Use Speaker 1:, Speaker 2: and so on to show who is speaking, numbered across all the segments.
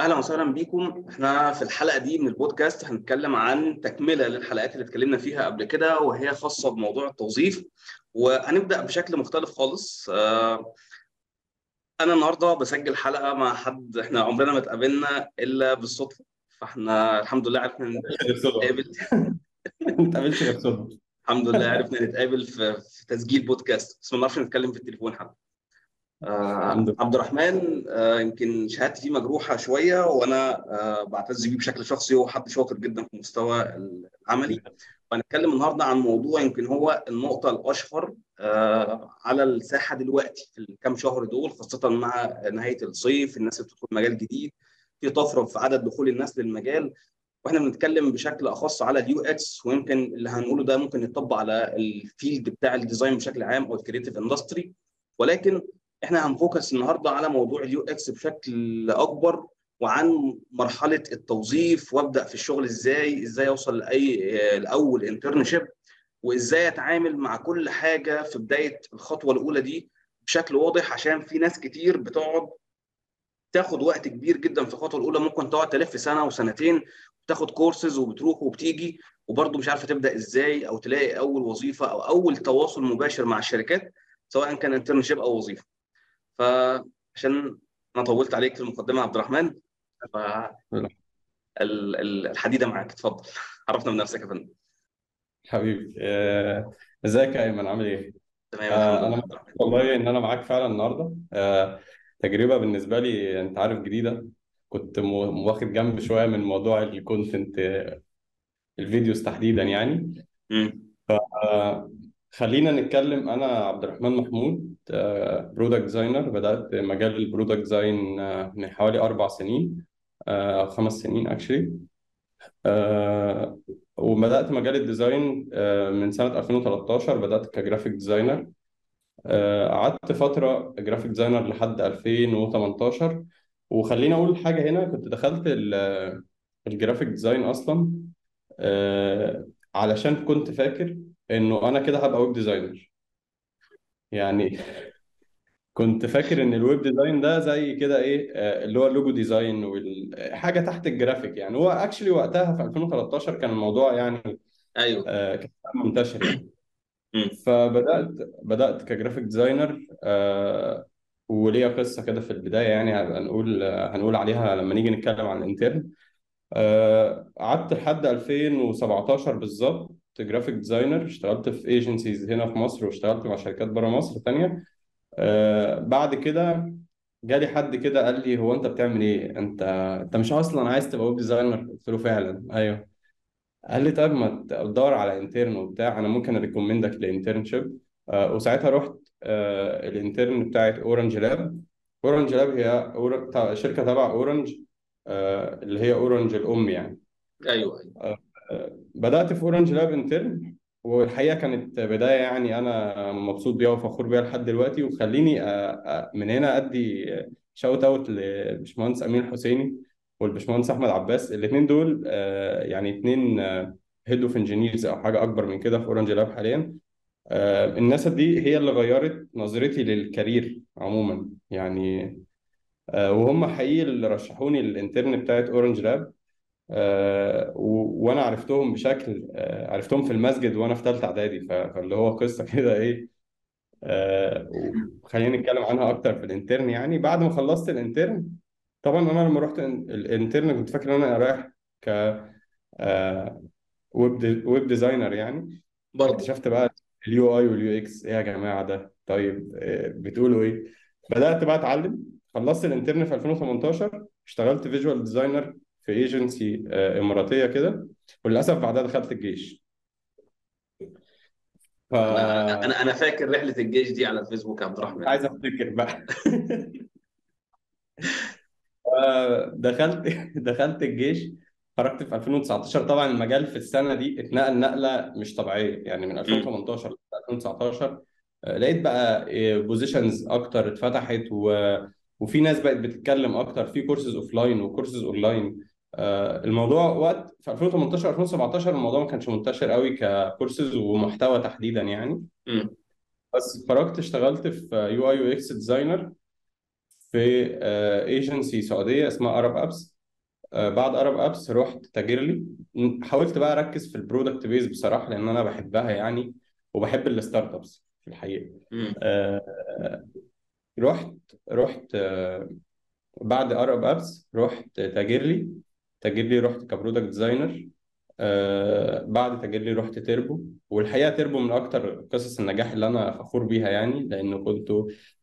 Speaker 1: أهلا وسهلا بيكم. إحنا في الحلقة دي من البودكاست هنتكلم عن تكملة للحلقات اللي اتكلمنا فيها قبل كده وهي خاصة بموضوع التوظيف. وهنبدأ بشكل مختلف خالص. آه، أنا النهارده بسجل حلقة مع حد إحنا عمرنا ما اتقابلنا إلا بالصدفة فإحنا الحمد لله عرفنا نتقابل.
Speaker 2: ما اتقابلش غير صدفة.
Speaker 1: الحمد لله عرفنا نتقابل في, تسجيل بودكاست. بس ما نعرفش نتكلم في التليفون حتى. عبد الرحمن آه يمكن شهادتي فيه مجروحة شوية وأنا آه بعتز بيه بشكل شخصي هو حد شاطر جدا في المستوى العملي. وهنتكلم النهارده عن موضوع يمكن هو النقطة الأشهر آه على الساحة دلوقتي في الكام شهر دول خاصة مع نهاية الصيف الناس بتدخل مجال جديد في طفرة في عدد دخول الناس للمجال. وإحنا بنتكلم بشكل أخص على ال UX ويمكن اللي هنقوله ده ممكن يطبق على ال field بتاع ال design بشكل عام أو ال creative industry ولكن إحنا هن focus النهارده على موضوع ال UX بشكل أكبر وعن مرحلة التوظيف وأبدأ في الشغل إزاي إزاي أوصل لأي الأول internship وإزاي أتعامل مع كل حاجة في بداية الخطوة الأولى دي بشكل واضح عشان في ناس كتير بتقعد تاخد وقت كبير جدا في الخطوة الأولى ممكن تقعد تلف سنة وسنتين بتاخد كورسز وبتروح وبتيجي وبرضه مش عارفة تبدأ إزاي أو تلاقي أول وظيفة أو أول تواصل مباشر مع الشركات سواء كان internship أو وظيفة. فعشان أنا طولت عليك في المقدمة عبد الرحمن ف ال- ال- الحديدة معاك اتفضل. عرفنا من نفسك يا فندم.
Speaker 2: حبيبي آه، إزيك يا أيمن؟ عامل إيه؟
Speaker 1: تمام
Speaker 2: آه، أنا والله إن أنا معاك فعلا النهارده. آه، تجربة بالنسبة لي أنت عارف جديدة. كنت واخد جنب شوية من موضوع ال content ال videos تحديدا يعني. آه، خلينا نتكلم. أنا عبد الرحمن محمود product designer بدأت مجال ال product design من حوالي أربع سنين آه، أو خمس سنين actually آه، وبدأت مجال ال design آه، من سنة 2013 بدأت ك graphic designer آه، قعدت فترة graphic designer لحد 2018 وخليني أقول حاجة هنا. كنت دخلت ال- ال graphic design أصلا آه، علشان كنت فاكر إنه أنا كده هبقى web designer يعني كنت فاكر إن ال web design ده زي كده إيه آه، اللي هو ال logo design وحاجه تحت الجرافيك يعني. هو actually وقتها في 2013 كان الموضوع يعني
Speaker 1: أيوه.
Speaker 2: آه، كان منتشر يعني.
Speaker 1: مم.
Speaker 2: فبدأت بدأت ك graphic designer آه، وليا قصة كده في البداية يعني هنقول هنقول عليها لما نيجي نتكلم عن ال intern. آه، قعدت لحد 2017 بالظبط. graphic designer اشتغلت في agencies هنا في مصر واشتغلت مع شركات بره مصر تانية. آه، بعد كده جالي حد كده قال لي هو أنت بتعمل إيه؟ أنت أنت مش أصلا عايز تبقى web designer قلت له فعلا. أيوه. قال لي طيب ما تدور على intern وبتاع أنا ممكن أ recommend ك ل internship آه وساعتها رحت آه ال intern بتاعت Orange Lab Orange Lab هي أور... شركة تبع Orange آه اللي هي Orange الأم يعني.
Speaker 1: أيوه أيوه.
Speaker 2: آه، بدأت في Orange Lab intern والحقيقة كانت بداية يعني أنا مبسوط بيها وفخور بيها لحد دلوقتي وخليني من هنا أدي shout out للبشمهندس أمين الحسيني والبشمهندس أحمد عباس. الاثنين دول يعني اثنين head of engineers أو حاجة أكبر من كده في Orange Lab حاليا. الناس دي هي اللي غيرت نظرتي لل career عموما يعني وهم حقيقي اللي رشحوني لل intern بتاعت Orange Lab وأنا عرفتهم بشكل آه، عرفتهم في المسجد وأنا في ثالثه اعدادي فاللي هو قصة كده إيه آه، وخلينا نتكلم عنها أكتر في ال intern يعني. بعد ما خلصت ال intern طبعا أنا لما رحت ال intern كنت فاكر إن أنا رايح ك آه، web web designer يعني.
Speaker 1: برضه.
Speaker 2: اكتشفت بقى ال UI وال UX إيه يا جماعة ده؟ طيب آه، بتقولوا إيه؟ بدأت بقى أتعلم خلصت ال intern في 2018 اشتغلت visual designer في ايجنسي إماراتية كده. وللأسف بعدها دخلت الجيش. ف
Speaker 1: أنا أنا أنا فاكر رحلة الجيش دي على الفيسبوك يا عبد الرحمن.
Speaker 2: عايز أفتكر بقى. دخلت دخلت الجيش. خرجت في 2019 طبعا المجال في السنة دي اتنقل نقلة مش طبيعية. يعني من 2018 ل 2019 آه، لقيت بقى positions أكتر اتفتحت و... وفي ناس بقت بتتكلم أكتر. في courses offline و courses online الموضوع وقتها في 2018 2017 الموضوع ما كانش منتشر قوي ككورسز ومحتوى تحديدا يعني.
Speaker 1: مم.
Speaker 2: بس خرجت اشتغلت في UI UX designer في ايجنسي سعودية اسمها Arab Apps بعد Arab Apps رحت تاجرلي حاولت بقى أركز في ال product based بصراحة لأن أنا بحبها يعني وبحب ال startups في
Speaker 1: الحقيقة.
Speaker 2: آه، رحت رحت آه، بعد Arab Apps رحت تاجرلي تاجرلي رحت ك product designer آه، بعد تاجرلي رحت تيربو. والحقيقة تيربو من أكتر قصص النجاح اللي أنا فخور بيها يعني لأنه كنت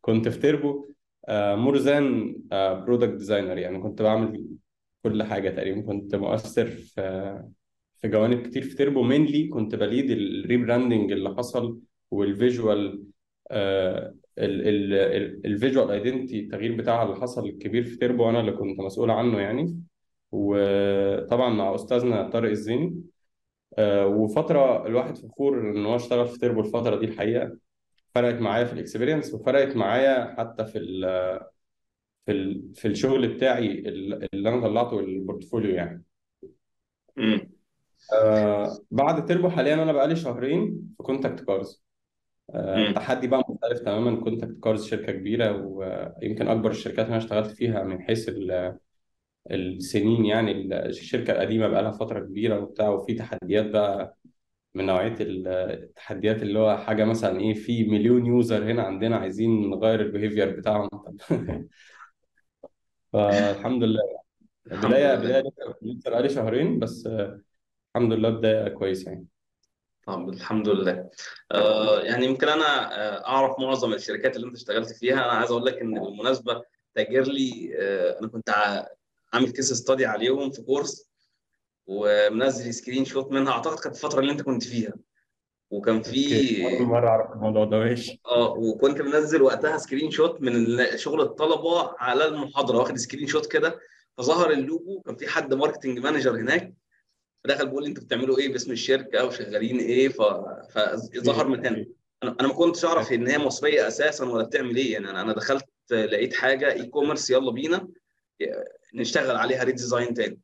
Speaker 2: كنت في تيربو more than product designer يعني. كنت بعمل كل حاجة تقريبا. كنت مؤثر في في جوانب كتير في تيربو. mainly كنت ب lead ال rebranding اللي حصل وال visual ال visual identity التغيير بتاعها اللي حصل الكبير في تيربو. أنا اللي كنت مسؤول عنه يعني. وطبعا مع أستاذنا طارق الزيني آه، وفترة الواحد فخور إن هو اشتغل في تيربو الفترة دي الحقيقة. فرقت معايا في ال experience وفرقت معايا حتى في ال في ال في الشغل بتاعي اللي أنا طلعته ال portfolio
Speaker 1: يعني.
Speaker 2: آه بعد تيربو حاليا أنا بقالي شهرين في كونتاكت كارز آه. تحدي بقى مختلف تماما. كونتاكت كارز شركة كبيرة ويمكن أكبر الشركات اللي أنا اشتغلت فيها من حيث ال- السنين يعني الشركة القديمة بقى لها فترة كبيرة وبتاع وفي تحديات بقى من نوعية التحديات اللي هو حاجة مثلا إيه في مليون user هنا عندنا عايزين نغير ال behavior بتاعهم. فالحمد لله.
Speaker 1: الحمد
Speaker 2: بدايه لسه بقالي شهرين بس الحمد لله بداية كويسة يعني.
Speaker 1: طب الحمد لله. آه يعني يمكن أنا آه أعرف معظم الشركات اللي أنت اشتغلت فيها. أنا عايز أقول لك إن بالمناسبة تاجرلي آه أنا كنت عامل case study عليهم في course ومنزل screenshot منها. أعتقد كانت الفترة اللي أنت كنت فيها. وكان
Speaker 2: okay. اول
Speaker 1: في
Speaker 2: مرة أعرف الموضوع ده. ماشي.
Speaker 1: آه وكنت منزل وقتها screenshot من شغل الطلبة على المحاضرة. واخد screenshot كده. فظهر اللوجو. كان في حد marketing manager هناك. فدخل بيقول لي أنتوا بتعملوا إيه باسم الشركة وشغالين إيه؟ ف... فظهر من هنا أنا أنا ما كنتش أعرف إن هي مصرية أساسا ولا بتعمل إيه. يعني أنا أنا دخلت لقيت حاجة e-commerce يلا بينا. نشتغل عليها redesign تاني.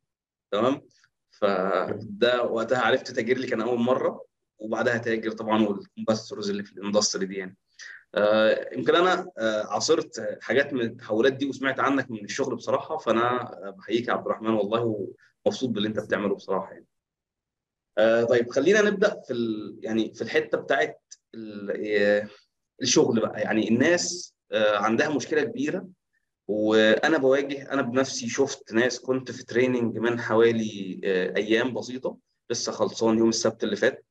Speaker 1: تمام؟ فده وقتها عرفت تاجرلي كان أول مرة وبعدها تاجر طبعا وال competitors اللي في ال industry دي يعني. آه، يمكن أنا آه، عاصرت حاجات من التحولات دي وسمعت عنك من الشغل بصراحة فأنا آه، بحييك يا عبد الرحمن والله ومبسوط باللي أنت بتعمله بصراحة يعني. طيب خلينا نبدأ في ال... يعني في الحتة بتاعت ال... الشغل بقى. يعني الناس عندها مشكلة كبيرة وأنا بواجه أنا بنفسي شفت ناس كنت في training من حوالي آه، أيام بسيطة لسه خلصان يوم السبت اللي فات.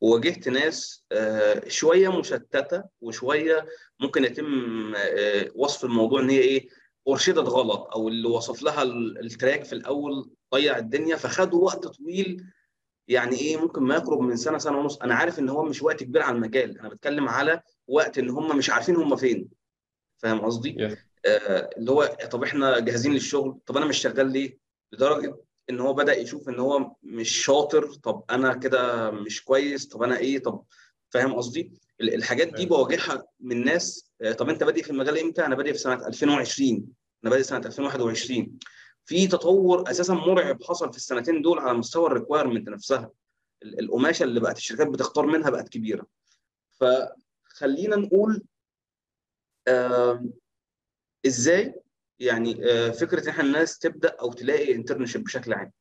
Speaker 1: وواجهت ناس آه، شوية مشتتة وشوية ممكن يتم آه، وصف الموضوع إن هي إيه أرشدت غلط أو اللي وصف لها ال- ال track في الأول ضيع الدنيا فخدوا وقت طويل يعني إيه ممكن ما يقرب من سنة سنة ونص. أنا عارف إن هو مش وقت كبير على المجال. أنا بتكلم على وقت إن هم مش عارفين هم فين. فاهم قصدي؟ آه اللي هو طب إحنا جاهزين للشغل طب أنا مش شغال ليه؟ لدرجة إن هو بدأ يشوف إن هو مش شاطر طب أنا كده مش كويس طب أنا إيه طب فاهم قصدي؟ ال- الحاجات دي. بواجهها من ناس آه طب أنت بادئ في المجال إمتى؟ أنا بادئ في سنة 2020 أنا بادئ سنة 2021 في تطور أساسا مرعب حصل في السنتين دول على مستوى الريكوايرمنت نفسها ال- القماشة اللي بقت الشركات بتختار منها بقت كبيرة فخلينا نقول إزاي؟ يعني آه، فكرة إن إحنا الناس تبدأ أو تلاقي internship بشكل عام.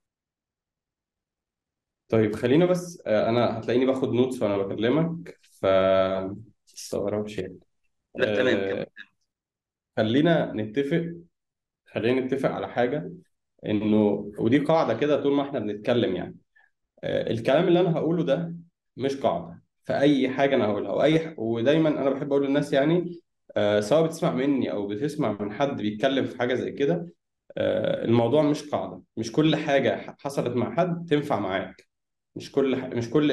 Speaker 2: طيب خلينا بس آه، أنا هتلاقيني باخد notes وأنا بكلمك فما تستغربش يعني
Speaker 1: لا تمام
Speaker 2: آه، خلينا نتفق خلينا نتفق على حاجة إنه ودي قاعدة كده طول ما إحنا بنتكلم يعني. آه، الكلام اللي أنا هقوله ده مش قاعدة في اي حاجة أنا هقولها وأي. ودايما أنا بحب أقول للناس يعني آه، سواء بتسمع مني أو بتسمع من حد بيتكلم في حاجة زي كده آه، الموضوع مش قاعدة. مش كل حاجة حصلت مع حد تنفع معاك. مش كل ح... مش كل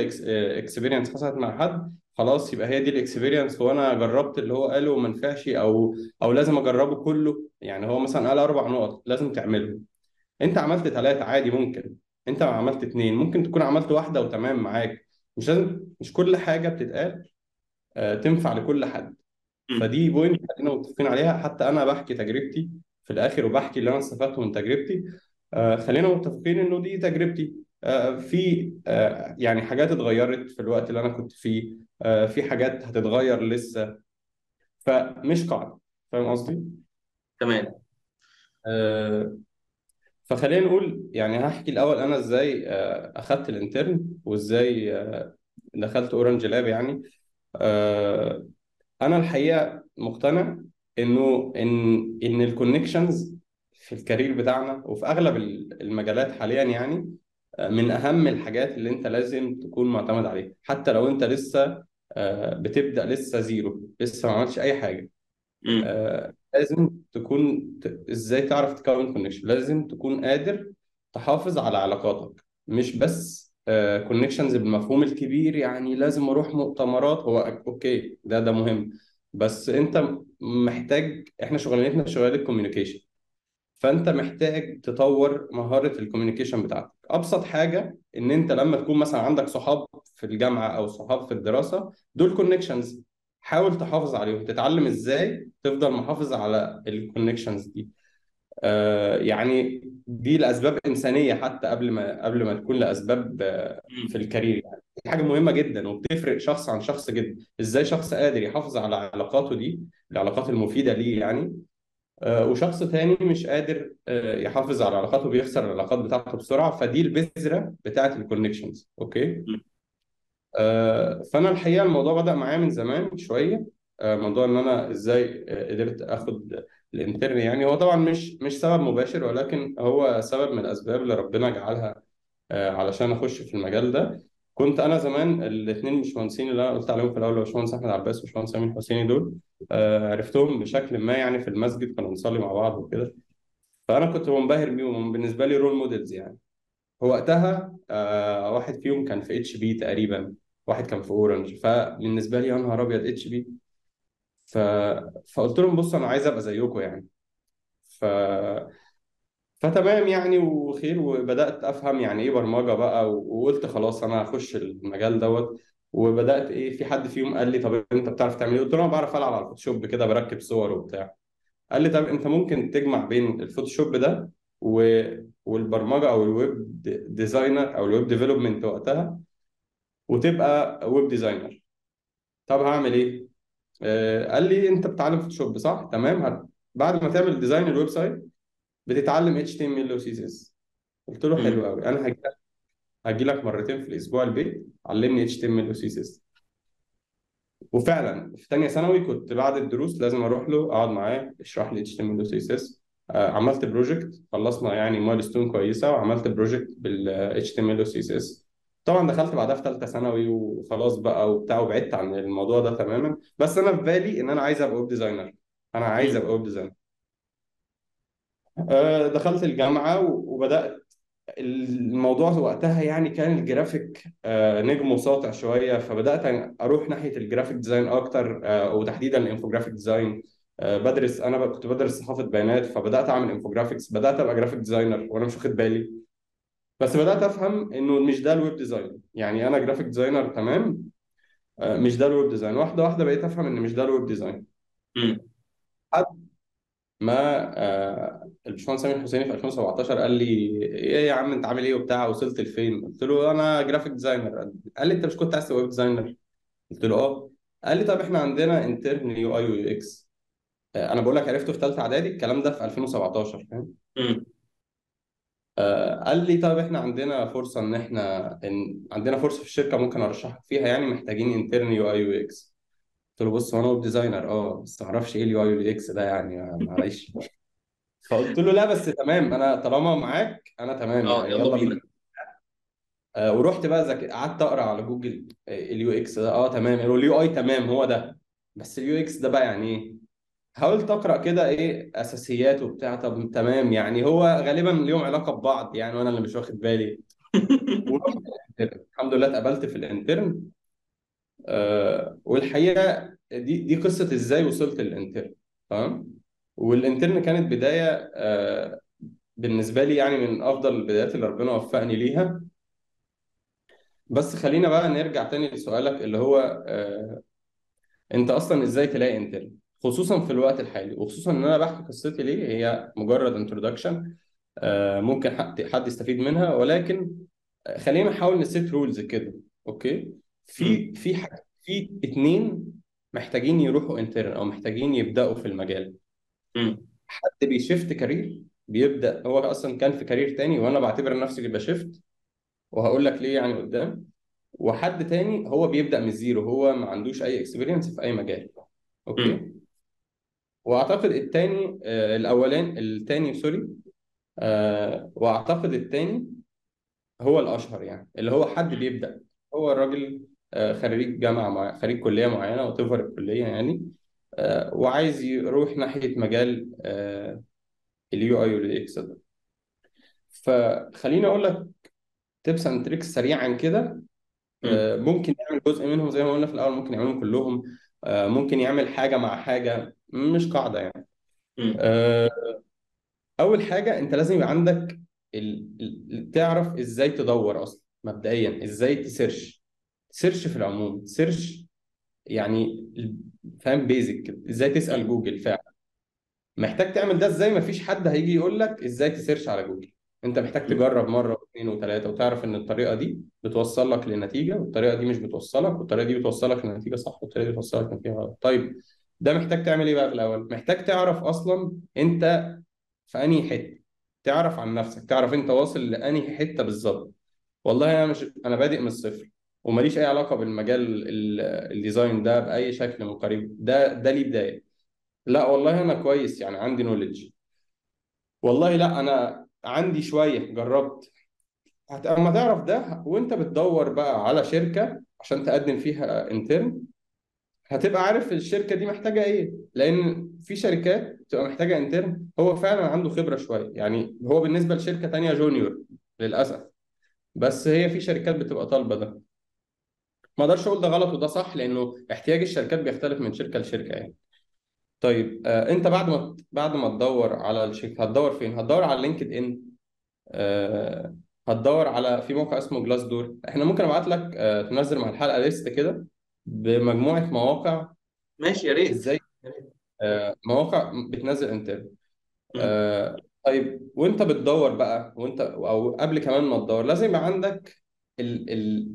Speaker 2: experience حصلت مع حد خلاص يبقى هي دي ال experience وأنا جربت اللي هو قاله وما نفعش أو أو لازم أجربه كله. يعني هو مثلا قال أربع نقط لازم تعملهم. أنت عملت ثلاثة عادي ممكن. أنت عملت اثنين ممكن تكون عملت واحدة وتمام معاك. مش لازم مش كل حاجة بتتقال آه، تنفع لكل حد. فدي بوينت خلينا متفقين عليها. حتى أنا بحكي تجربتي في الآخر وبحكي اللي أنا استفدته من تجربتي. آه، خلينا متفقين إنه دي تجربتي. آه، في آه، يعني حاجات اتغيرت في الوقت اللي أنا كنت فيه. آه، في حاجات هتتغير لسه. فمش قاعدة. فاهم قصدي؟
Speaker 1: تمام.
Speaker 2: آه، فخلينا نقول يعني هحكي الأول أنا إزاي آه، أخدت ال intern وإزاي آه، دخلت اورنج لاب يعني. آه، أنا الحقيقة مقتنع إنه إن إن ال connections في ال career بتاعنا وفي أغلب المجالات حاليا يعني من أهم الحاجات اللي أنت لازم تكون معتمد عليها حتى لو أنت لسه آه، بتبدأ لسه zero لسه ما عملتش أي
Speaker 1: حاجة.
Speaker 2: آه، لازم تكون إزاي تعرف تكون connection لازم تكون قادر تحافظ على علاقاتك مش بس connections بالمفهوم الكبير يعني لازم أروح مؤتمرات. هو okay ده ده مهم. بس أنت محتاج إحنا شغلانتنا شغالة communication فأنت محتاج تطور مهارة ال communication بتاعتك. أبسط حاجة إن أنت لما تكون مثلا عندك صحاب في الجامعة أو صحاب في الدراسة دول connections حاول تحافظ عليهم. تتعلم إزاي تفضل محافظ على ال connections دي. آه يعني دي لأسباب إنسانية حتى قبل ما قبل ما تكون لأسباب آه،. في ال career يعني. دي حاجة مهمة جدا وبتفرق شخص عن شخص جدا. إزاي شخص قادر يحافظ على علاقاته دي العلاقات المفيدة ليه يعني؟ آه، وشخص تاني مش قادر آه، يحافظ على علاقاته بيخسر العلاقات بتاعته بسرعة فدي البذرة بتاعت ال connections
Speaker 1: okay.
Speaker 2: آه، فأنا الحقيقة الموضوع بدأ معايا من زمان شوية. آه، موضوع إن أنا إزاي آه، قدرت آخد ال intern يعني. هو طبعا مش مش سبب مباشر ولكن هو سبب من الأسباب اللي ربنا جعلها آه، علشان أخش في المجال ده. كنت أنا زمان الاثنين مهندسين اللي أنا قلت عليهم في الأول باشمهندس أحمد عباس وباشمهندس امين حسيني دول آه، عرفتهم بشكل ما يعني في المسجد. كنا بنصلي مع بعض وكده. فأنا كنت منبهر بيهم هم بالنسبة لي role models يعني. هو وقتها آه، واحد فيهم كان في HP تقريبا واحد كان في Orange فبالنسبة لي يا نهار أبيض HP ف... فقلت لهم بصوا أنا عايز أبقى زيكم يعني ف فتمام يعني وخير وبدأت أفهم يعني إيه برمجة بقى وقلت خلاص أنا هخش المجال دوت وبدأت إيه في حد فيهم قال لي طب أنت بتعرف تعمل إيه؟ قلت له أنا بعرف ألعب على ال Photoshop كده بركب صور وبتاع قال لي طب أنت ممكن تجمع بين ال Photoshop ده و... والبرمجة أو ال web designer أو ال web development وقتها وتبقى web designer طب هعمل إيه؟ آه قال لي انت بتتعلم Photoshop صح؟ تمام. هت... بعد ما تعمل design ال website بتتعلم اتش تي ام ال وسي اس اس قلت له حلو. قوي. أنا هجي لك هجي لك مرتين في الأسبوع البيت علمني اتش تي ام ال وسي اس اس وفعلا في ثانية ثانوي كنت بعد الدروس لازم أروح له أقعد معاه يشرح لي اتش تي ام ال وسي اس اس عملت بروجكت خلصنا يعني milestone كويسة وعملت بروجكت بال اتش تي ام ال وسي اس اس طبعا دخلت بعدها في ثالثه ثانوي وخلاص بقى وبتاع وبعدت عن الموضوع ده تماما. بس أنا في بالي إن أنا عايز أبقى web designer أنا عايز. أبقى web designer آه، دخلت الجامعة وبدأت الموضوع وقتها يعني كان الجرافيك آه، نجم وساطع شوية. فبدأت أروح ناحية ال graphic design أكتر آه، وتحديدا ال infographic design بدرس أنا كنت بدرس صحافة بيانات. فبدأت أعمل infographics بدأت أبقى graphic designer وأنا مش واخد بالي. بس بدأت أفهم إنه مش ده ال web design يعني أنا graphic designer تمام آه، مش ده ال web design واحدة واحدة بقيت أفهم إن مش ده ال web design
Speaker 1: مم.
Speaker 2: ما آه، الباشمهندس سامي الحسيني في 2017 قال لي إيه يا عم أنت عامل إيه وبتاع وصلت لفين؟ قلت له أنا graphic designer قال لي أنت مش كنت عايز تبقى web designer؟ قلت له آه قال لي طب إحنا عندنا intern UI و UX أنا بقول لك عرفته في ثالثه إعدادي الكلام ده في 2017 فاهم؟ آه، قال لي طب إحنا عندنا فرصة إن إحنا إن عندنا فرصة في الشركة ممكن أرشحك فيها يعني محتاجين intern UI و UX قلت له بص هو أنا web designer آه بس ما أعرفش إيه ال UI و UX ده يعني معلش. فقلت له لا بس تمام أنا طالما معاك أنا تمام
Speaker 1: آه
Speaker 2: يعني
Speaker 1: يلا
Speaker 2: يلا
Speaker 1: بينا.
Speaker 2: بينا. آه ورحت بقى ذاك قعدت أقرأ على جوجل ال UX ده آه تمام ال UI تمام هو ده. بس ال UX ده بقى يعني إيه؟ حاولت اقرا كده إيه أساسيات وبتاع. طب تمام يعني هو غالبا ليهم علاقة ببعض يعني وأنا اللي مش واخد بالي. ورحت ال intern. الحمد لله اتقبلت في ال intern. آه والحقيقة دي دي قصة إزاي وصلت لل intern تمام؟ وال intern كانت بداية آه بالنسبة لي يعني من أفضل البدايات اللي ربنا وفقني ليها. بس خلينا بقى نرجع تاني لسؤالك اللي هو آه أنت أصلا إزاي تلاقي intern؟ خصوصا في الوقت الحالي وخصوصا إن أنا بحكي قصتي ليه هي مجرد introduction آه ممكن حد يستفيد منها ولكن آه، خلينا نحاول ن set rules كده
Speaker 1: okay.
Speaker 2: في في في اتنين محتاجين يروحوا intern أو محتاجين يبدأوا في المجال. حد بي shift career بيبدأ هو أصلا كان في career تاني وأنا بعتبر نفسي ب shift وهقول لك ليه يعني قدام وحد تاني هو بيبدأ من ال zero هو ما عندوش أي experience في أي مجال okay
Speaker 1: مم.
Speaker 2: وأعتقد التاني آه الأولان التاني sorry آه وأعتقد التاني هو الأشهر يعني اللي هو حد بيبدأ هو الراجل آه خريج جامعة مع خريج كلية معينة أو whatever الكلية يعني آه وعايز يروح ناحية مجال آه ال UI وال UX ده فخليني أقول لك tips and tricks سريعا كده. آه، ممكن يعمل جزء منهم زي ما قلنا في الأول ممكن يعملهم كلهم ممكن يعمل حاجة مع حاجة مش قاعدة يعني. آه، أول حاجة أنت لازم يبقى عندك ال... تعرف إزاي تدور أصلا مبدئيا إزاي ت search. search في العموم search يعني فاهم basic إزاي
Speaker 1: تسأل.
Speaker 2: جوجل فعلا. محتاج تعمل ده إزاي؟ مفيش حد هيجي يقول لك إزاي ت search على جوجل. انت محتاج. تجرب مرة واثنين وثلاثة وتعرف إن الطريقة دي بتوصل لك لنتيجة والطريقة دي مش بتوصلك والطريقة دي بتوصلك لنتيجة صح والطريقة دي بتوصلك لنتيجة غلط. طيب ده محتاج تعمل إيه بقى في الأول؟ محتاج تعرف أصلا أنت في أنهي حتة. تعرف عن نفسك تعرف أنت واصل لأنهي حتة بالظبط. والله أنا مش أنا بادئ من الصفر وماليش أي علاقة بالمجال ال- design ده بأي شكل من قريب ده ده ليه بداية. لا والله أنا كويس يعني عندي knowledge والله لا أنا عندي شوية جربت. أما تعرف ده وأنت بتدور بقى على شركة عشان تقدم فيها intern هتبقى عارف الشركة دي محتاجة إيه. لأن في شركات بتبقى محتاجة intern هو فعلا عنده خبرة شوية. يعني هو بالنسبة لشركة تانية junior للأسف. بس هي في شركات بتبقى طالبة ده. ما أقدرش أقول ده غلط وده صح لأنه احتياج الشركات بيختلف من شركة لشركة يعني. طيب آه انت بعد ما بعد ما تدور على الشركة هتدور فين؟ هتدور على LinkedIn آه هتدور على في موقع اسمه Glassdoor. إحنا ممكن ابعت لك آه تنزل مع الحلقة list كده بمجموعة مواقع.
Speaker 1: ماشي يا ريت. إزاي.
Speaker 2: آه مواقع بتنزل intern.
Speaker 1: مم.
Speaker 2: آه طيب وانت بتدور بقى وانت أو قبل كمان ما تدور لازم يبقى عندك ال ال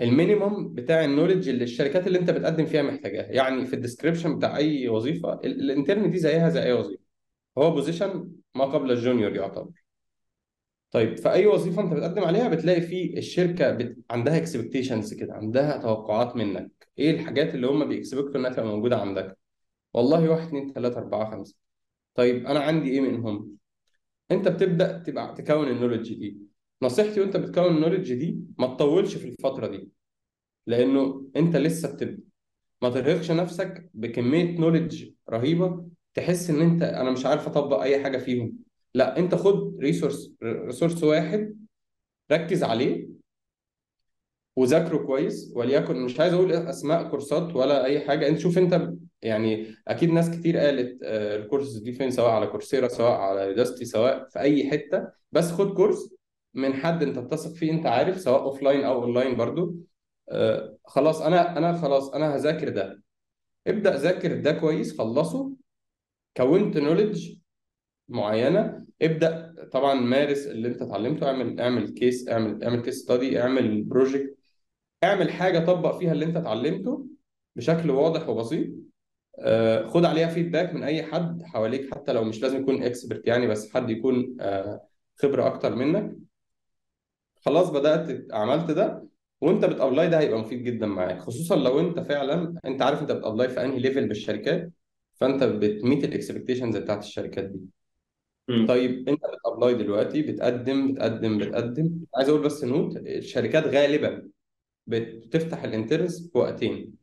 Speaker 2: ال minimum بتاع ال knowledge اللي الشركات اللي انت بتقدم فيها محتاجاها. يعني في ال description بتاع أي وظيفة ال- ال intern دي زيها زي أي وظيفة. هو position ما قبل ال junior يعتبر. طيب في اي وظيفة انت بتقدم عليها بتلاقي في الشركة بت... عندها expectations كده عندها توقعات منك. إيه الحاجات اللي هم بيكسبكتوا إنها تبقى موجودة عندك؟ والله واحد اتنين تلاتة أربعة خمسة. طيب أنا عندي إيه منهم؟ أنت بتبدأ تبقى تكون ال knowledge دي. نصيحتي وانت بتكون ال knowledge دي ما تطولش في الفترة دي لأنه انت لسه بتبدأ. ما ترهقش نفسك بكمية knowledge رهيبة تحس إن أنت أنا مش عارف أطبق أي حاجة فيهم. لا أنت خد resource resource واحد ركز عليه وذاكره كويس وليكن مش عايز أقول أسماء كورسات ولا أي حاجة. أنت شوف أنت يعني أكيد ناس كتير قالت آه، الكورس دي فين؟ سواء على كورسيرا سواء على يوداستي سواء في أي حتة. بس خد كورس من حد انت بتثق فيه انت عارف سواء offline أو اونلاين برضو. آه، خلاص أنا أنا خلاص أنا هذاكر ده. ابدأ ذاكر ده كويس خلصه. كونت knowledge معينة. ابدأ طبعا مارس اللي انت اتعلمته. اعمل اعمل case اعمل اعمل case study اعمل project اعمل حاجة طبق فيها اللي انت اتعلمته بشكل واضح وبسيط. آه، خد عليها feedback من أي حد حواليك حتى لو مش لازم يكون expert يعني بس حد يكون آه، خبرة أكتر منك. خلاص بدأت عملت ده وانت بت apply ده هيبقى مفيد جدا معاك خصوصا لو انت فعلا انت عارف انت بت apply في انهي level بالشركات فانت بت meet ال expectations بتاعت الشركات دي. طيب انت بت apply دلوقتي بتقدم بتقدم بتقدم عايز أقول بس note الشركات غالبا بتفتح ال interns في وقتين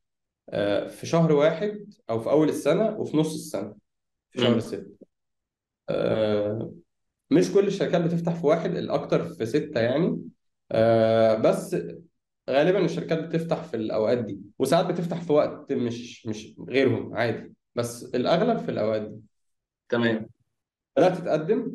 Speaker 2: آه، في شهر واحد أو في أول السنة وفي نص السنة في شهر. ستة آه، مش كل الشركات بتفتح في واحد الأكتر في ستة يعني. آه، بس غالبا الشركات بتفتح في الأوقات دي وساعات بتفتح في وقت مش مش غيرهم عادي. بس الأغلب في الأوقات دي.
Speaker 1: تمام.
Speaker 2: بدأت تتقدم.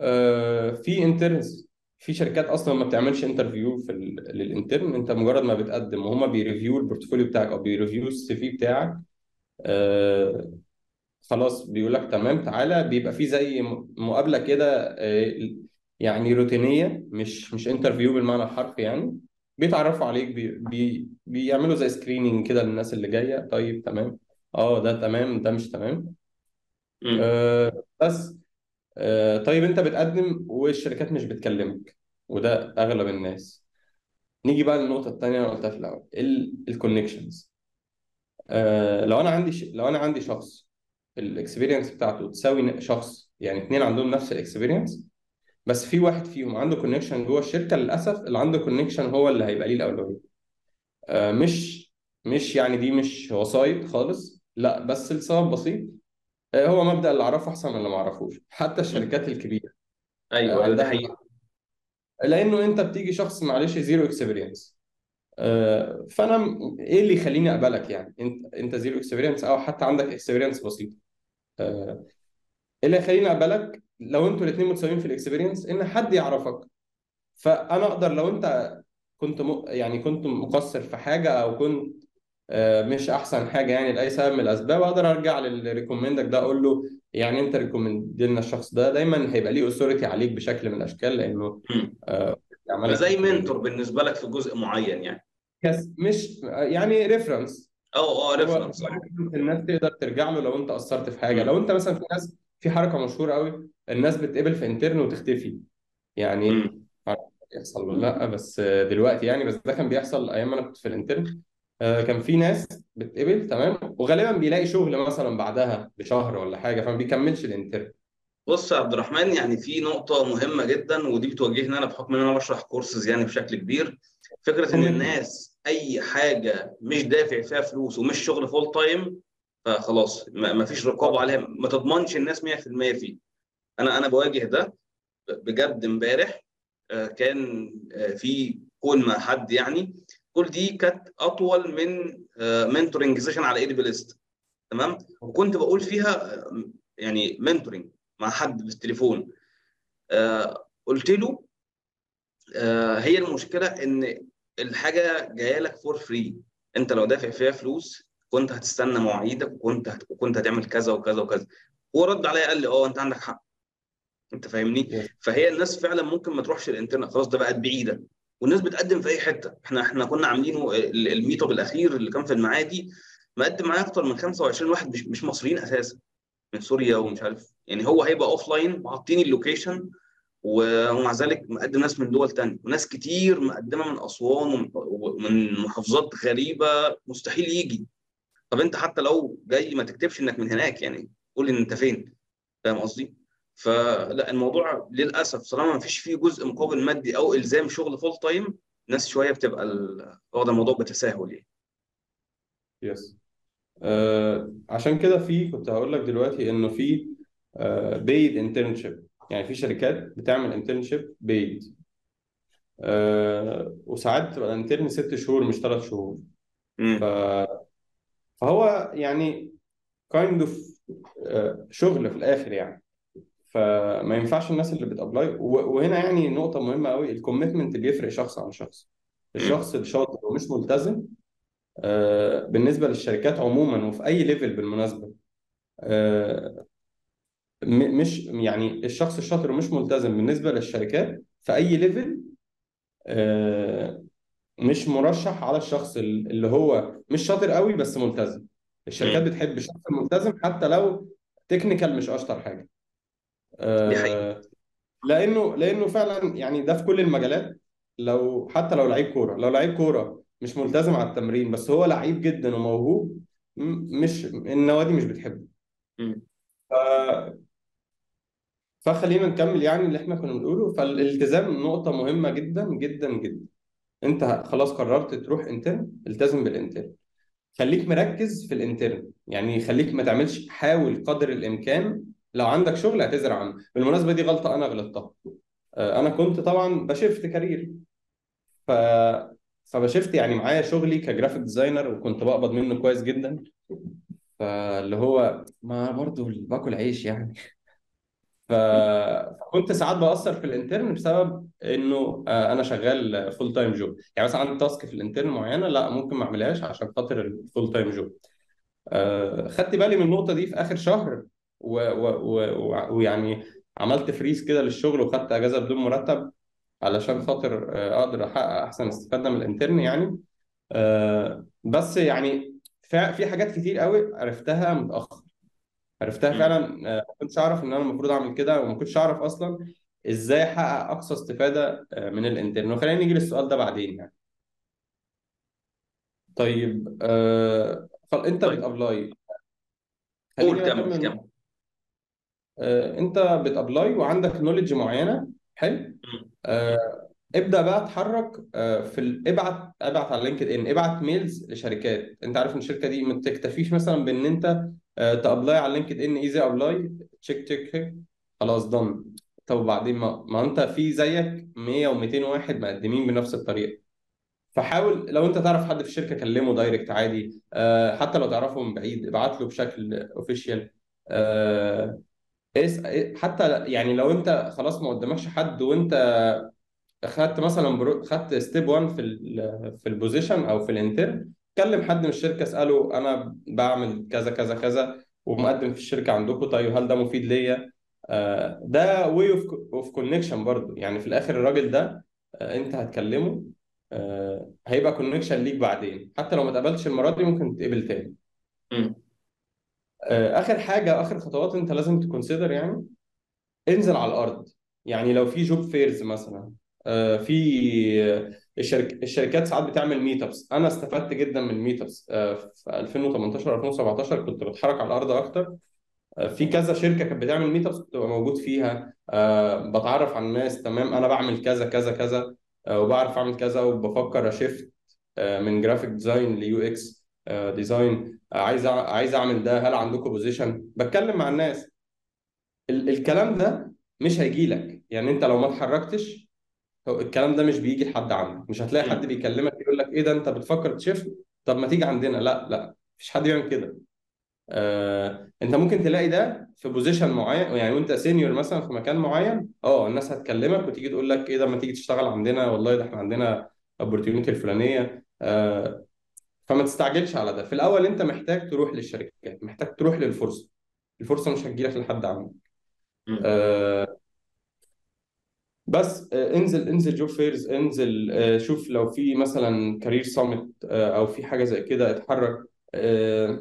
Speaker 2: آه، في interns في شركات أصلا ما بتعملش interview في لل intern أنت مجرد ما بتقدم وهم بي review ال portfolio بتاعك أو بي review ال CV بتاعك آه، خلاص بيقول لك تمام تعالى. بيبقى في زي مقابلة كده آه، يعني روتينية مش مش interview بالمعنى الحرفي يعني. بيتعرفوا عليك بي بي بيعملوا زي screening كده للناس اللي جاية. طيب تمام. آه ده تمام ده مش تمام.
Speaker 1: مم.
Speaker 2: آه، بس. آه، طيب أنت بتقدم والشركات مش بتكلمك وده أغلب الناس. نيجي بقى للنقطة التانية اللي قلتها في الأول ال connections لو أنا عندي ش... لو أنا عندي شخص ال experience بتاعته تساوي شخص يعني اتنين عندهم نفس ال experience بس في واحد فيهم عنده connection جوه الشركة للأسف اللي عنده connection هو اللي هيبقى ليه الأولوية. آه، مش مش يعني دي مش وسايط خالص لا بس لسبب بسيط. آه، هو مبدأ اللي أعرفه أحسن من اللي ما أعرفوش حتى الشركات الكبيرة. آه،
Speaker 1: أيوه ده
Speaker 2: عندها
Speaker 1: حقيقي.
Speaker 2: لأنه أنت بتيجي شخص معلش zero experience فأنا إيه اللي يخليني أقبلك يعني؟ انت أنت zero experience أو حتى عندك experience بسيط. آه، إيه اللي يخليني اقبلك لو أنتوا الاثنين متساويين في ال experience إن حد يعرفك. فأنا أقدر لو أنت كنت م... يعني كنت مقصر في حاجة أو كنت آه، مش أحسن حاجة يعني لأي سبب من الأسباب أقدر أرجع للي recommend ك ده أقول له يعني أنت recommend لنا الشخص ده دايما هيبقى ليه authority عليك بشكل من الأشكال
Speaker 1: لأنه.
Speaker 2: آه، recommend
Speaker 1: mentor بالنسبة لك في جزء معين يعني.
Speaker 2: مش يعني reference
Speaker 1: آه أه
Speaker 2: هو
Speaker 1: reference
Speaker 2: الناس تقدر ترجع له لو انت قصرت في حاجة. لو. انت مثلا في ناس في حركة مشهورة قوي الناس بتقبل في intern وتختفي. يعني. معرفش بيحصل ولا لأ بس دلوقتي يعني بس ده كان بيحصل أيام ما أنا كنت في ال intern. آه، كان في ناس بتقبل تمام؟ وغالبا بيلاقي شغل مثلا بعدها بشهر ولا حاجة فما بيكملش الانترن.
Speaker 1: بص يا عبد الرحمن يعني في نقطة مهمة جدا ودي بتواجهني أنا بحكم إن أنا بشرح كورسز يعني بشكل كبير. فكرة إن الناس أي حاجة مش دافع فيها فلوس ومش شغل full time فخلاص ما فيش رقابة عليها ما تضمنش الناس 100% فيه. أنا أنا بواجه ده بجد امبارح آه، كان آه، في call مع حد يعني. كل دي كانت أطول من mentoring session على ADPList تمام؟ وكنت بقول فيها آه، يعني mentoring مع حد بالتليفون. آه قلت له آه هي المشكلة إن الحاجة جاية لك for free انت لو دافع فيها فلوس كنت هتستنى مواعيدك وكنت هت... وكنت هتعمل كذا وكذا وكذا. هو رد عليا قال لي آه انت عندك حق. انت فاهمني؟ فهي الناس فعلا ممكن ما تروحش ال intern خلاص ده بقت بعيدة. والناس بتقدم في أي حتة. إحنا إحنا كنا عاملينه ال- ال meetup الأخير اللي كان في المعادي مقدم معايا أكتر من 25 واحد مش مش مصريين أساسا من سوريا ومش عارف. يعني هو هيبقى offline وحاطين ال location ومع ذلك مقدم ناس من دول تانية. وناس كتير مقدمة من أسوان ومن محافظات غريبة مستحيل يجي. طب أنت حتى لو جاي ما تكتبش إنك من هناك يعني قول إن أنت فين. فاهم قصدي؟ فلا الموضوع للأسف طالما ما فيش فيه جزء مقابل مادي أو إلزام شغل full time الناس شوية بتبقى واخدة الموضوع بتساهل يعني.
Speaker 2: yes آه عشان كده في كنت هقول لك دلوقتي إنه في paid internship يعني في شركات بتعمل internship paid آه وساعات بتبقى ال intern ست شهور مش ثلاث شهور. ف... فهو يعني kind of شغل في الآخر يعني. فما ينفعش الناس اللي بت apply وهنا يعني نقطة مهمة قوي ال commitment بيفرق شخص عن شخص. الشخص الشاطر ومش ملتزم آه، بالنسبة للشركات عموما وفي أي level بالمناسبة آه، مش يعني الشخص الشاطر ومش ملتزم بالنسبة للشركات في أي level آه، مش مرشح على الشخص ال- اللي هو مش شاطر قوي بس ملتزم. الشركات بتحب الشخص الملتزم حتى لو تكنيكال مش أشطر حاجة.
Speaker 1: دي حقيقة.
Speaker 2: آه، لأنه لأنه فعلا يعني ده في كل المجالات. لو حتى لو لعيب كورة لو لعيب كورة مش ملتزم على التمرين بس هو لعيب جدا وموهوب مش النوادي مش بتحبه. فخلينا نكمل يعني اللي إحنا كنا بنقوله. فالالتزام نقطة مهمة جدا جدا جدا. انت خلاص قررت تروح intern التزم بال intern. خليك مركز في ال intern. يعني خليك ما تعملش حاول قدر الإمكان. لو عندك شغل اعتذر عنه. بالمناسبة دي غلطة أنا غلطتها. آه، أنا كنت طبعا ب shift career. ف فب shift يعني معايا شغلي ك graphic designer وكنت بقبض منه كويس جدا. فاللي هو ما برضو باكل عيش يعني. فكنت ساعات بأثر في ال intern بسبب إنه آه، أنا شغال full time job يعني مثلا عندي task في ال intern معينة لا ممكن ما أعملهاش عشان خاطر ال full time job خدت بالي من النقطة دي في آخر شهر. ويعني عملت freeze كده للشغل وخدت أجازة بدون مرتب علشان خاطر آه، أقدر أحقق أحسن استفادة من ال intern يعني. آه، بس يعني في حاجات كتير قوي عرفتها متأخر. عرفتها
Speaker 1: مم.
Speaker 2: فعلا. آه، ما كنتش أعرف إن أنا المفروض أعمل كده وما كنتش أعرف أصلا إزاي أحقق أقصى استفادة آه، من ال intern وخلينا نيجي للسؤال ده بعدين يعني. طيب آه. أنت
Speaker 1: طيب.
Speaker 2: بت apply.
Speaker 1: قول
Speaker 2: خليني
Speaker 1: كمل
Speaker 2: أكمل.
Speaker 1: كمل.
Speaker 2: آه أنت بت apply وعندك knowledge معينة. حلو.
Speaker 1: مم.
Speaker 2: آه ابدأ بقى اتحرك آه في ال... ابعت ابعت على لينكد إن. ابعت mails لشركات. أنت عارف إن الشركة دي ما تكتفيش مثلا بإن أنت ت apply على لينكد ان easy apply check check خلاص done طب وبعدين ما, ما انت في زيك 100 و200 واحد مقدمين بنفس الطريقة. فحاول لو انت تعرف حد في الشركة كلمه direct عادي. آه حتى لو تعرفه من بعيد ابعت له بشكل official آه اس حتى يعني لو انت خلاص ما قدامكش حد وانت خدت مثلا. خدت step 1 في ال في ال position أو في ال intern كلم حد من الشركة اسأله أنا بعمل كذا كذا كذا ومقدم في الشركة عندكم طيب هل ده مفيد ليا؟ آه ده way of connection برضه يعني في الآخر الراجل ده آه أنت هتكلمه آه هيبقى connection ليك بعدين. حتى لو ما اتقبلتش المرة دي ممكن تتقبل تاني. آخر حاجة آخر خطوات أنت لازم ت consider يعني. انزل على الأرض. يعني لو في job fairs مثلا في الشرك... الشركات ساعات بتعمل meetups أنا استفدت جدا من ال meetups في 2018 2017 كنت بتحرك على الأرض أكتر. آه، في كذا شركة كانت بتعمل meetups كنت موجود فيها. آه، بتعرف على الناس تمام أنا بعمل كذا كذا كذا. آه، وبعرف أعمل كذا وبفكر ا shift آه، من graphic design ل UX design عايز عايز أعمل ده هل عندكم position بتكلم مع الناس. ال- الكلام ده مش هيجي لك يعني أنت لو ما اتحركتش هو الكلام ده مش بيجي لحد عندك. مش هتلاقي حد. بيكلمك يقول لك إيه ده أنت بتفكر ت shift طب ما تيجي عندنا. لا لا مفيش حد بيعمل كده. آه، أنت ممكن تلاقي ده في position معين يعني وأنت senior مثلا في مكان معين آه الناس هتكلمك وتيجي تقول لك إيه ده ما تيجي تشتغل عندنا. والله ده إحنا عندنا ال opportunity الفلانية. آه، فما تستعجلش على ده. في الأول أنت محتاج تروح للشركات محتاج تروح للفرصة. الفرصة مش هتجيلك لحد عندك. آه، بس آه، انزل انزل job fairs انزل آه، شوف لو في مثلا career summit أو في حاجة زي كده اتحرك. آه،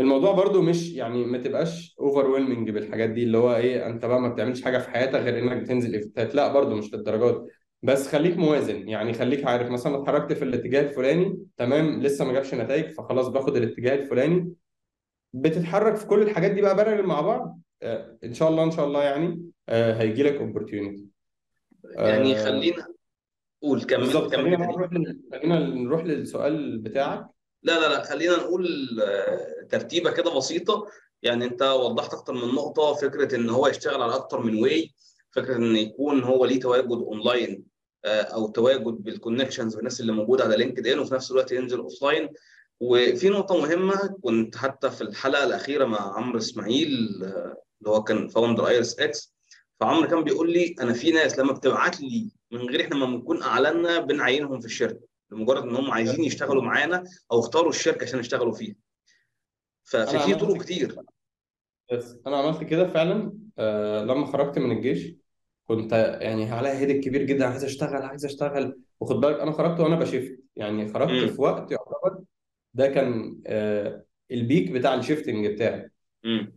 Speaker 2: الموضوع برضو مش يعني ما تبقاش over بالحاجات دي اللي هو إيه أنت بقى ما بتعملش حاجة في حياتك غير إنك بتنزل event ات لا برضو مش للدرجات. بس خليك موازن. يعني خليك عارف مثلا اتحركت في الاتجاه الفلاني تمام لسه ما جابش نتائج فخلاص باخد الاتجاه الفلاني. بتتحرك في كل الحاجات دي بقى parallel مع بعض؟ آه، إن شاء الله إن شاء الله يعني هيجي لك opportunity
Speaker 1: يعني خلينا قول كمل
Speaker 2: بالظبط.
Speaker 1: كمل
Speaker 2: خلينا بقى
Speaker 1: تاني.
Speaker 2: نروح لل... خلينا نروح للسؤال بتاعك.
Speaker 1: لا لا لا خلينا نقول آه، ترتيبة كده بسيطة. يعني انت وضحت أكتر من نقطة فكرة إن هو يشتغل على أكتر من way فكرة إن يكون هو ليه تواجد اونلاين آه، أو تواجد بال connections بالناس اللي موجودة على لينكد ان وفي نفس الوقت ينزل offline وفي نقطة مهمة كنت حتى في الحلقة الأخيرة مع عمرو إسماعيل آه، اللي هو كان founder ايرس إكس فعمرو كان بيقول لي أنا في ناس لما بتبعت لي من غير إحنا ما بنكون أعلنا بنعينهم في الشركة لمجرد إن هم عايزين يشتغلوا معانا أو اختاروا الشركة عشان يشتغلوا فيها. ففي في طرق كتير.
Speaker 2: بس أنا عملت كده فعلا آه لما خرجت من الجيش كنت يعني عليا هيدك كبير جدا عايز أشتغل عايز أشتغل. وخد بالك أنا خرجت وأنا بشيفت. يعني خرجت في وقت يعتبر ده كان آه البيك بتاع الشيفتنج بتاعي.
Speaker 1: امم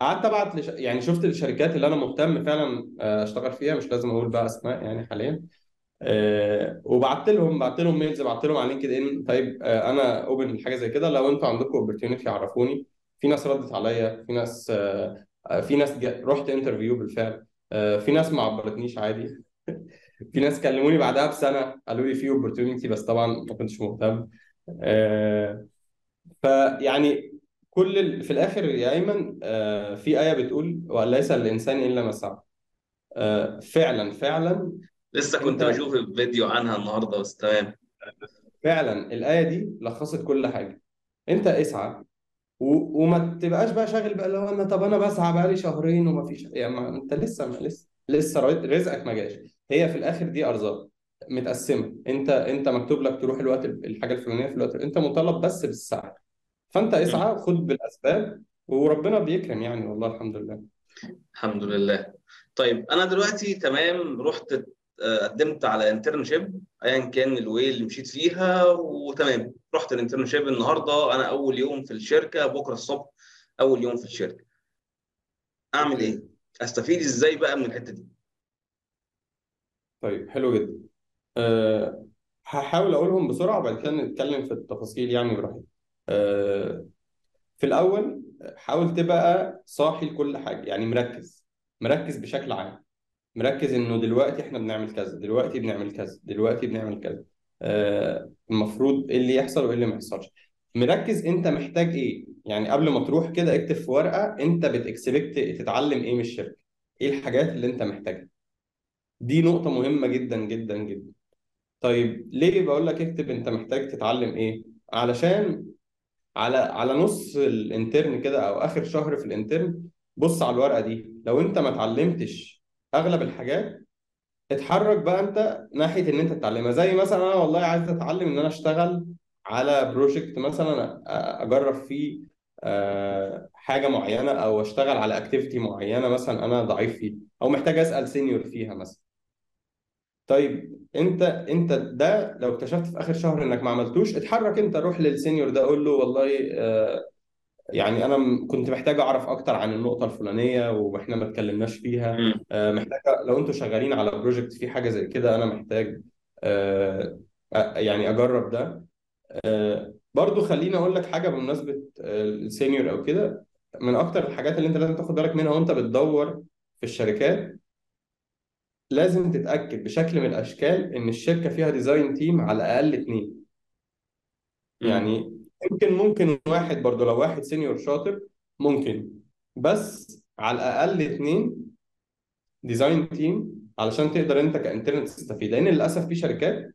Speaker 2: فقعدت ابعت لش... يعني شفت الشركات اللي أنا مهتم فعلا آه، اشتغل فيها مش لازم أقول بقى اسماء يعني حاليا. آه وبعت لهم بعت لهم mails بعت لهم على LinkedIn. طيب آه أنا open لحاجة زي كده. لو أنتوا عندكم opportunity عرفوني في ناس ردت عليا في ناس آه آه، في ناس جا... رحت interview بالفعل. آه في ناس ما عبرتنيش عادي. في ناس كلموني بعدها بسنة قالوا لي في opportunity بس طبعا ما كنتش مهتم. فيعني كل ال... في الآخر يا أيمن آه في آية بتقول وليس الإنسان إلا ما سعى. آه فعلا فعلا
Speaker 1: لسه كنت
Speaker 2: أنت
Speaker 1: بشوف فيديو عنها النهارده بس تمام.
Speaker 2: فعلا الآية دي لخصت كل حاجة. أنت اسعى و... وما تبقاش بقى شاغل بقى هو أنا طب أنا بسعى بقى لي شهرين وما فيش يعني ما أنت لسه ما لسه لسه رزقك ما جاش. هي في الآخر دي أرزاق متقسمة. أنت أنت مكتوب لك تروح الوقت الحاجة الفلانية في الوقت أنت مطالب بس بالسعي. فانت
Speaker 1: مم.
Speaker 2: اسعى خد بالأسباب وربنا بيكرم يعني والله الحمد لله.
Speaker 1: الحمد لله. طيب أنا دلوقتي تمام رحت آه، قدمت على internship ايا كان ال way اللي مشيت فيها وتمام. رحت ال internship النهارده أنا أول يوم في الشركة بكرة الصبح أول يوم في الشركة.
Speaker 2: أعمل
Speaker 1: إيه؟ أستفيد إزاي بقى من الحتة دي؟
Speaker 2: طيب حلو جدا. أه هحاول أقولهم بسرعة وبعد كده نتكلم في التفاصيل يعني براحتك في الأول حاول تبقى صاحي لكل حاجة يعني مركز مركز بشكل عام مركز إنه دلوقتي إحنا بنعمل كذا دلوقتي بنعمل كذا دلوقتي بنعمل كذا آه المفروض إيه اللي يحصل وإيه اللي ما يحصلش. مركز أنت محتاج إيه؟ يعني قبل ما تروح كده اكتب في ورقة أنت بتكسبكت تتعلم إيه من الشركة إيه الحاجات اللي أنت محتاجها. دي نقطة مهمة جدا جدا جدا. طيب ليه بقول لك اكتب أنت محتاج تتعلم إيه؟ علشان على على نص ال intern كده أو آخر شهر في ال intern بص على الورقة دي. لو أنت ما اتعلمتش أغلب الحاجات اتحرك بقى أنت ناحية إن أنت تتعلمها. زي مثلا أنا والله عايز أتعلم إن أنا أشتغل على project مثلا أجرب فيه حاجة معينة أو أشتغل على activity معينة مثلا أنا ضعيف فيه أو محتاج أسأل senior فيها مثلا. طيب انت انت ده لو اكتشفت في آخر شهر إنك ما عملتوش اتحرك انت روح لل senior ده قول له والله آه، يعني أنا كنت محتاج أعرف أكتر عن النقطة الفلانية وإحنا ما اتكلمناش فيها. آه، محتاج لو أنتوا شغالين على project في حاجة زي كده أنا محتاج آه، يعني أجرب ده. آه، برضو خليني أقول لك حاجة بمناسبة ال senior أو كده. من أكتر الحاجات اللي أنت لازم تاخد بالك منها وأنت بتدور في الشركات لازم تتأكد بشكل من الأشكال إن الشركة فيها design team على الأقل اتنين.
Speaker 1: مم.
Speaker 2: يعني يمكن ممكن واحد برضو لو واحد senior شاطر ممكن بس على الأقل اتنين design team علشان تقدر أنت ك intern تستفيد. لأن للأسف في شركات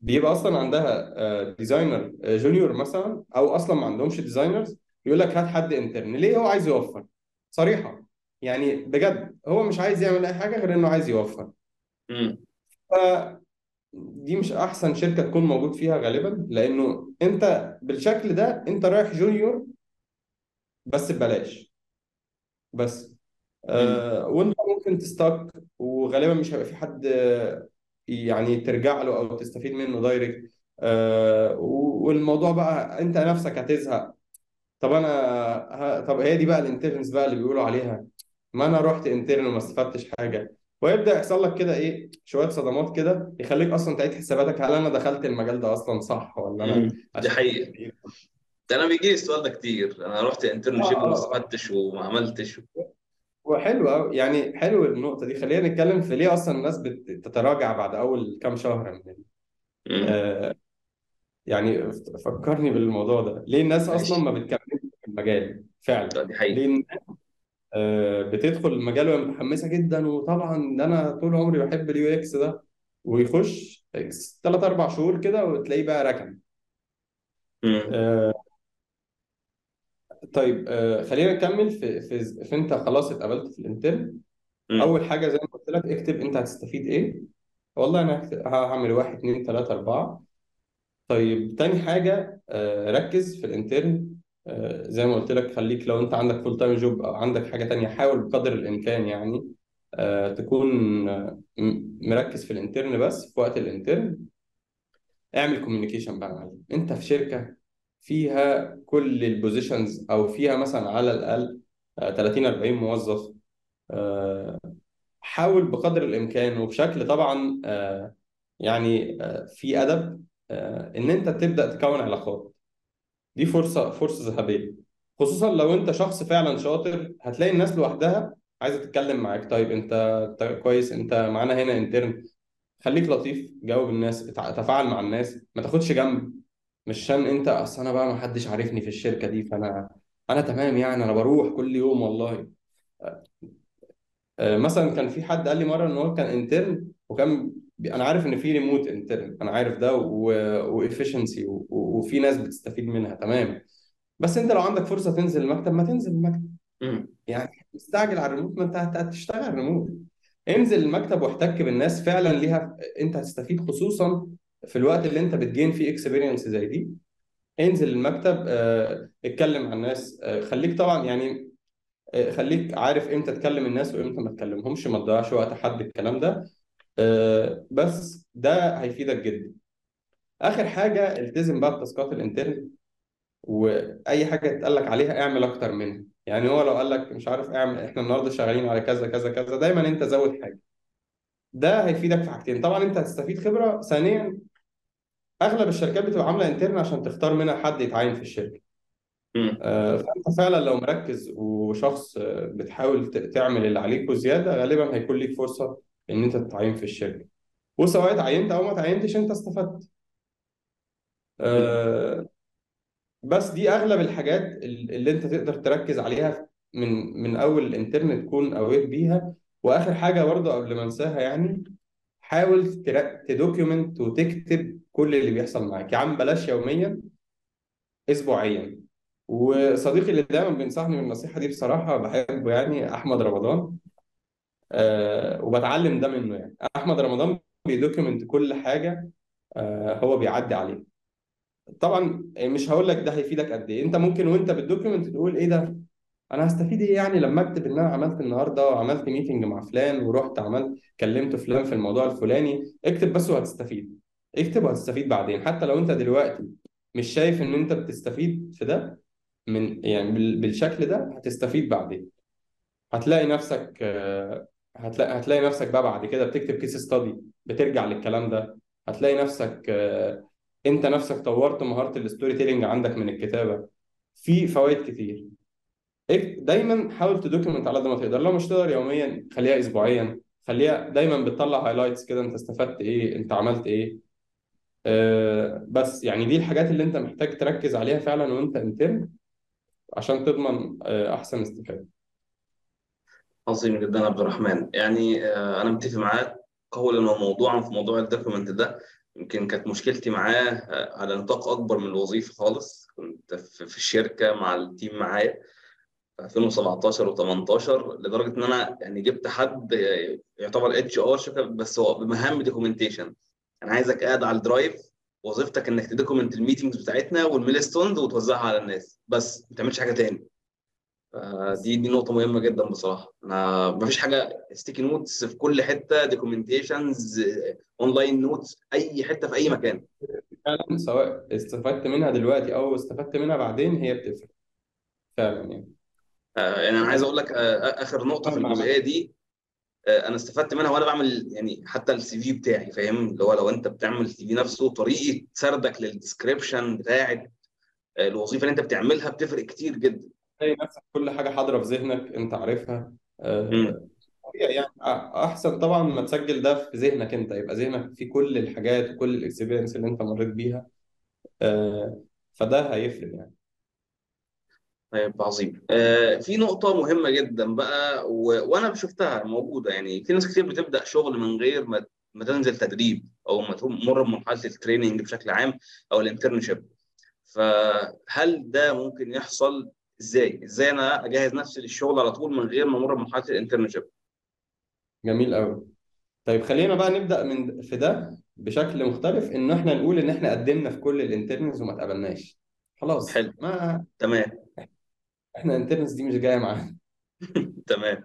Speaker 2: بيبقى أصلا عندها designer junior مثلا أو أصلا ما عندهمش designers يقول لك هات حد intern ليه؟ هو عايز يوفر. صريحة. يعني بجد هو مش عايز يعمل أي حاجة غير إنه عايز يوفر.
Speaker 1: مم.
Speaker 2: دي مش أحسن شركة تكون موجود فيها غالبا لأنه أنت بالشكل ده أنت رايح junior بس ببلاش. بس. آه وأنت ممكن ت stuck وغالبا مش هيبقى في حد آه، يعني ترجع له أو تستفيد منه direct آه والموضوع بقى أنت نفسك هتزهق. طب أنا ه... طب هي دي بقى ال interns بقى اللي بيقولوا عليها. ما أنا رحت intern وما استفدتش حاجة. ويبدأ يحصل لك كده إيه شوية صدمات كده يخليك أصلا تعيد حساباتك هل أنا دخلت المجال ده أصلا صح ولا
Speaker 1: أنا. دي حقيقة. ده أنا بيجي لي السؤال ده كتير. أنا رحت internship وما
Speaker 2: آه.
Speaker 1: استفدتش وما عملتش.
Speaker 2: وحلو قوي يعني حلو النقطة دي. خلينا نتكلم في ليه أصلا الناس بتتراجع بعد أول كام شهر من. آه يعني فكرني بالموضوع ده. ليه الناس
Speaker 1: أصلا
Speaker 2: ما بتكملش في المجال فعلا؟
Speaker 1: دي حقيقة.
Speaker 2: ليه آه، بتدخل المجال وهي متحمسة جدا. وطبعا ده أنا طول عمري بحب ال UX ده ويخش ثلاث أربع شهور كده وتلاقيه بقى ركن. آه، طيب آه، خلينا نكمل في في في أنت خلاص اتقبلت في ال
Speaker 1: intern.
Speaker 2: أول حاجة زي ما قلت لك اكتب أنت هتستفيد إيه. والله أنا هعمل واحد اتنين تلاتة أربعة. طيب تاني حاجة آه، ركز في ال intern. آه، زي ما قلت لك خليك لو انت عندك full time job أو عندك حاجة تانية حاول بقدر الإمكان يعني آه، تكون آه، مركز في ال intern بس في وقت ال intern اعمل communication بقى يا معلم. انت في شركة فيها كل ال positions أو فيها مثلا على الأقل آه، 30 40 موظف آه، حاول بقدر الإمكان وبشكل طبعا آه، يعني آه، في أدب آه، إن انت تبدأ تكون علاقات. دي فرصة فرصة ذهبية. خصوصا لو أنت شخص فعلا شاطر هتلاقي الناس لوحدها عايزة تتكلم معاك. طيب أنت كويس أنت معانا هنا انترن خليك لطيف جاوب الناس تفاعل مع الناس ما تاخدش جنب. مش عشان أنت أصل أنا بقى ما حدش عارفني في الشركة دي فأنا أنا تمام يعني أنا بروح كل يوم والله. آه، مثلا كان في حد قال لي مرة إن هو كان intern وكان أنا عارف إن في remote intern أنا عارف ده و efficiency وفي ناس بتستفيد منها تمام. بس أنت لو عندك فرصة تنزل المكتب ما تنزل المكتب. يعني مستعجل على الريموت ما أنت هت- هتشتغل ريموت انزل المكتب واحتك بالناس فعلا ليها أنت هتستفيد خصوصا في الوقت اللي أنت بت gain فيه experience زي دي. انزل المكتب آه، اتكلم مع الناس آه، خليك طبعا يعني آه، خليك عارف إمتى تكلم الناس وإمتى ما تكلمهمش ما تضيعش وقت حد الكلام ده. بس ده هيفيدك جدا. آخر حاجة التزم بقى بتاسكات الانترن وأي حاجة تتقال لك عليها اعمل أكتر منها. يعني هو لو قال لك مش عارف اعمل إحنا النهارده شغالين على كذا كذا كذا دايما أنت زود حاجة. ده هيفيدك في حاجتين. طبعا أنت هتستفيد خبرة. ثانيا أغلب الشركات بتبقى عاملة انترن عشان تختار منها حد يتعين في
Speaker 1: الشركة.
Speaker 2: آه، فأنت فعلا لو مركز وشخص آه، بتحاول تعمل اللي عليك وزيادة غالبا هيكون ليك فرصة إن أنت تتعين في الشركة. وسواء اتعينت أو ما اتعينتش أنت استفدت. آه، بس دي أغلب الحاجات ال- اللي أنت تقدر تركز عليها من من أول الإنترنت تكون اوير بيها. وآخر حاجة برضه قبل ما أنساها يعني حاول ت document وتكتب كل اللي بيحصل معاك. يا عم بلاش يوميا اسبوعيا. وصديقي اللي دايما بينصحني بالنصيحة دي بصراحة بحبه يعني أحمد رمضان. أه وبتعلم ده منه يعني. أحمد رمضان بي document كل حاجة أه هو بيعدي عليها طبعا مش هقول لك ده هيفيدك قد إيه. أنت ممكن وأنت بال document تقول إيه ده؟ أنا هستفيد إيه يعني لما أكتب إن أنا عملت النهارده وعملت meeting مع فلان ورحت عملت كلمت فلان في الموضوع الفلاني؟ اكتب بس وهتستفيد. اكتب وهتستفيد بعدين. حتى لو أنت دلوقتي مش شايف إن أنت بتستفيد في ده من يعني بال- بالشكل ده هتستفيد بعدين. هتلاقي نفسك آه، هتلاقي هتلاقي نفسك بقى بعد كده بتكتب case study بترجع للكلام ده. هتلاقي نفسك آه، انت نفسك طورت مهارة ال storytelling عندك من الكتابة. في فوائد كتير. دايما حاول ت document على قد ما تقدر. لو مش تقدر يوميا خليها اسبوعيا. خليها دايما بتطلع highlights كده انت استفدت إيه انت عملت إيه. آه بس يعني دي الحاجات اللي انت محتاج تركز عليها فعلا وانت intern عشان تضمن آه أحسن استفادة.
Speaker 1: عظيم جدا عبد الرحمن. يعني آه، أنا متفق معاك قولا وموضوعا في موضوع ال document ده. يمكن كانت مشكلتي معاه آه، على نطاق أكبر من الوظيفة خالص. كنت في الشركة مع ال team معايا في 2017 و18 لدرجة إن أنا يعني جبت حد آه، يعتبر HR شركة بس هو بمهام documentation أنا عايزك قاعد على ال Drive وظيفتك إنك ت document ال meetings بتاعتنا وال milestones وتوزعها على الناس. بس ما تعملش حاجة تاني. دي دي نقطة مهمة جدا بصراحة. أنا مفيش حاجة sticky notes في كل حتة documentations online notes أي حتة في أي مكان.
Speaker 2: فعلا سواء استفدت منها دلوقتي أو استفدت منها بعدين هي بتفرق. فعلا يعني.
Speaker 1: آه، يعني أنا عايز أقول لك آه، آخر نقطة في الجزئية دي آه، أنا استفدت منها وأنا بعمل يعني حتى ال CV بتاعي فاهم؟ اللي هو لو أنت بتعمل ال CV نفسه طريقة سردك لل description بتاعت آه، الوظيفة اللي أنت بتعملها بتفرق كتير جدا.
Speaker 2: تلاقي نفسك كل حاجة حاضرة في ذهنك أنت عارفها. آه،
Speaker 1: مم.
Speaker 2: طبيعي يعني. أ- أحسن طبعا ما تسجل ده في ذهنك أنت يبقى ذهنك فيه كل الحاجات وكل ال experience اللي أنت مريت بيها. آه، فده هيفرق يعني.
Speaker 1: طيب عظيم. آه في نقطة مهمة جدا بقى و... وأنا شفتها موجودة يعني. في ناس كتير بتبدأ شغل من غير ما ما تنزل تدريب أو ما تمر بمرحلة ال training بشكل عام أو ال internship فهل ده ممكن يحصل إزاي؟ إزاي أنا أجهز نفسي للشغل على طول من غير ما أمر بمرحلة ال internship؟
Speaker 2: جميل قوي طيب خلينا بقى نبدأ من في ده بشكل مختلف إن إحنا نقول إن إحنا قدمنا في كل ال interns وما اتقبلناش. خلاص.
Speaker 1: حلو.
Speaker 2: ما
Speaker 1: تمام.
Speaker 2: إحنا ال interns دي مش جاية معانا.
Speaker 1: تمام.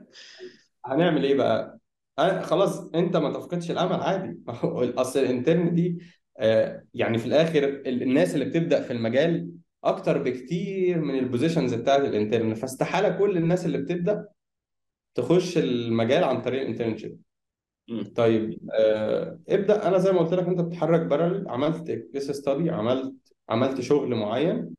Speaker 2: هنعمل إيه بقى؟ أنا خلاص أنت ما تفقدش الأمل عادي. ما هو اصل ال intern دي آه، يعني في الآخر ال- الناس اللي بتبدأ في المجال أكتر بكتير من ال positions بتاعت ال intern فاستحالة كل الناس اللي بتبدأ تخش المجال عن طريق ال
Speaker 1: internship.
Speaker 2: طيب آه، ابدأ. أنا زي ما قلت لك أنت بتتحرك parallel عملت case study عملت عملت شغل معين.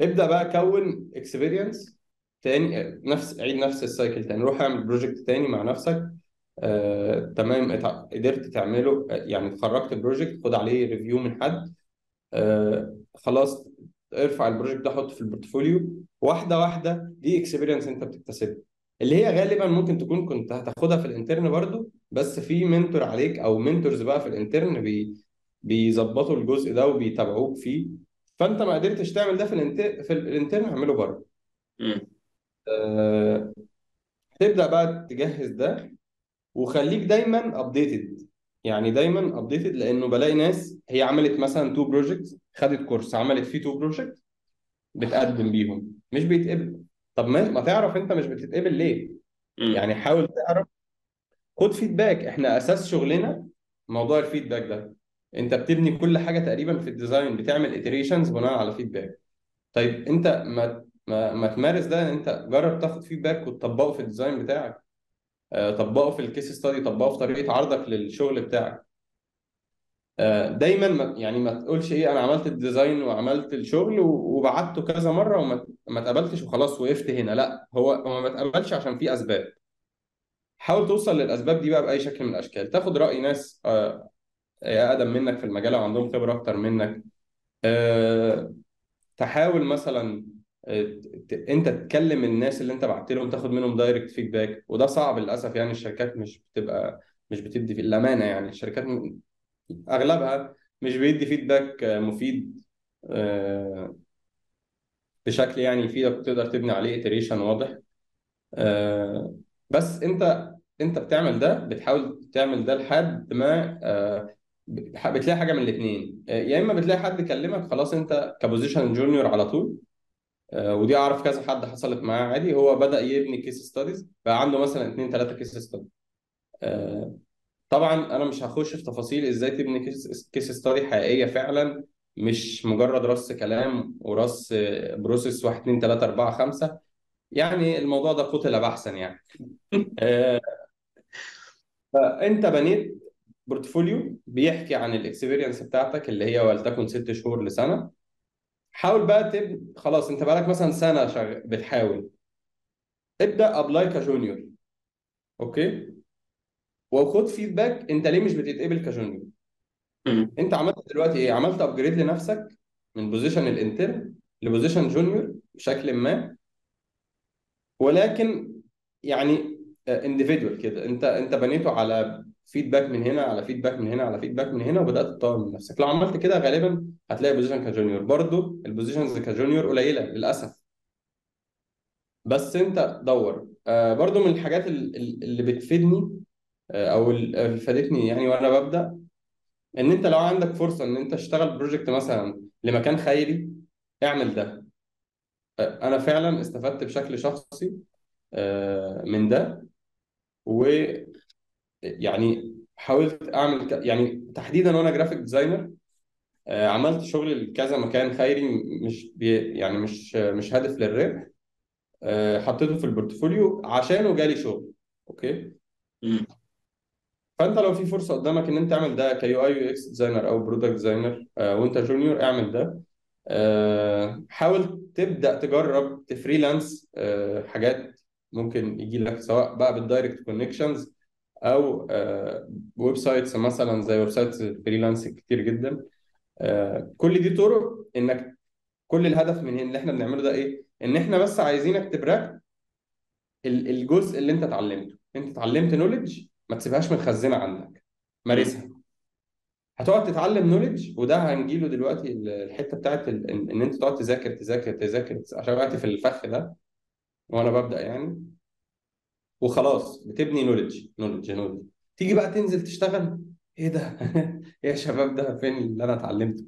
Speaker 2: ابدأ بقى كون experience تاني نفس عيد نفس ال cycle تاني. روح اعمل project تاني مع نفسك. آه، تمام. اتع- قدرت تعمله. يعني اتخرجت project خد عليه review من حد. آه، خلاص ارفع ال project ده حطه في ال portfolio. واحدة واحدة دي experience انت بتكتسبها. اللي هي غالبا ممكن تكون كنت هتاخدها في ال intern برضو بس في mentor عليك أو mentors بقى في ال intern بي بيظبطوا الجزء ده وبيتابعوك فيه. فأنت ما قدرتش تعمل ده في ال intern في ال intern اعمله بره. آه، تبدأ بقى تجهز ده وخليك دايما updated يعني دايما updated لأنه بلاقي ناس هي عملت مثلا two project خدت course عملت فيه two project بتقدم بيهم. مش بيتقبل. طب ما, ما تعرف أنت مش بتتقبل ليه. يعني حاول تعرف. خد feedback إحنا أساس شغلنا موضوع ال feedback ده. أنت بتبني كل حاجة تقريبا في ال design بتعمل iterations بناء على feedback طيب أنت ما ما, ما تمارس ده أنت جرب تاخد feedback وتطبقه في ال design بتاعك. طبقه في ال case study طبقه في طريقة عرضك للشغل بتاعك. آه، دايما ما يعني ما تقولش إيه أنا عملت ال design وعملت الشغل وبعته كذا مرة وما ما اتقبلتش وخلاص وقفت هنا. لا هو هو ما اتقبلش عشان في أسباب. حاول توصل للأسباب دي بقى بأي شكل من الأشكال. تاخد رأي ناس آه، اقدم منك في المجال أو عندهم خبرة أكتر منك. آه، تحاول مثلا آه، انت تكلم الناس اللي انت بعت لهم تاخد منهم direct feedback وده صعب للأسف يعني الشركات مش بتبقى مش بتدي في الامانه يعني الشركات أغلبها مش بيدي feedback مفيد آه، بشكل يعني يفيدك تقدر تبني عليه iteration واضح. آه، بس انت انت بتعمل ده بتحاول تعمل ده لحد ما آه، بتلاقي حاجة من الاثنين يا إما بتلاقي حد كلمك خلاص انت ك position junior على طول ودي أعرف كذا حد حصلت معاه عادي. هو بدأ يبني case studies بقى عنده مثلا اثنين ثلاثة case study طبعا أنا مش هخش في تفاصيل إزاي تبني case case study حقيقية فعلا. مش مجرد رص كلام ورص process 1 2 3 4 5 يعني الموضوع ده قتل بحثا يعني. آه، فأنت بنيت portfolio بيحكي عن ال experience بتاعتك اللي هي ولتكن ست شهور لسنة. حاول بقى تبني خلاص انت بقالك مثلا سنة شغ... بتحاول. ابدأ apply ك junior. okay؟ وخد feedback انت ليه مش بتتقبل ك
Speaker 1: junior.
Speaker 2: انت عملت دلوقتي إيه؟ عملت upgrade لنفسك من position ال intern ل position junior بشكل ما. ولكن يعني individual كده. انت انت بنيته على feedback من هنا على feedback من هنا على feedback من هنا وبدأت تطور من نفسك. لو عملت كده غالبا هتلاقي position ك junior. برضو ال positions ك junior قليلة للأسف. بس انت دور. آه برضو من الحاجات ال- ال- اللي بتفيدني آه أو ال- اللي فادتني يعني وأنا ببدأ إن انت لو عندك فرصة إن انت تشتغل project مثلا لمكان خيري اعمل ده. آه، أنا فعلا استفدت بشكل شخصي آه، من ده ويعني حاولت أعمل ك... يعني تحديدا وأنا graphic designer آه، عملت شغل لكذا مكان خيري مش بي... يعني مش مش هدف للربح آه، حطيته في ال portfolio عشانه جالي شغل
Speaker 1: okay.
Speaker 2: فأنت لو في فرصة قدامك إن أنت تعمل ده ك UI UX designer أو product designer وأنت junior اعمل ده آه، حاول تبدأ تجرب ت freelance آه، حاجات ممكن يجي لك سواء بقى بال direct connections أو آه، websites مثلا زي websites freelance كتير جدا. آه، كل دي طرق إنك كل الهدف من اللي إحنا بنعمله ده إيه؟ إن إحنا بس عايزينك تبراك ال- الجزء اللي أنت اتعلمته. أنت اتعلمت نولج ما تسيبهاش متخزنه عندك. مارسها. هتقعد تتعلم نولج وده هنجيله دلوقتي ال- الحتة بتاعت ان أنت تقعد تذاكر تذاكر تذاكر عشان وقت في الفخ ده وأنا ببدأ يعني. وخلاص بتبني نولج نولج نولج تيجي بقى تنزل تشتغل؟ إيه ده؟ إيه يا شباب ده فين اللي أنا اتعلمته؟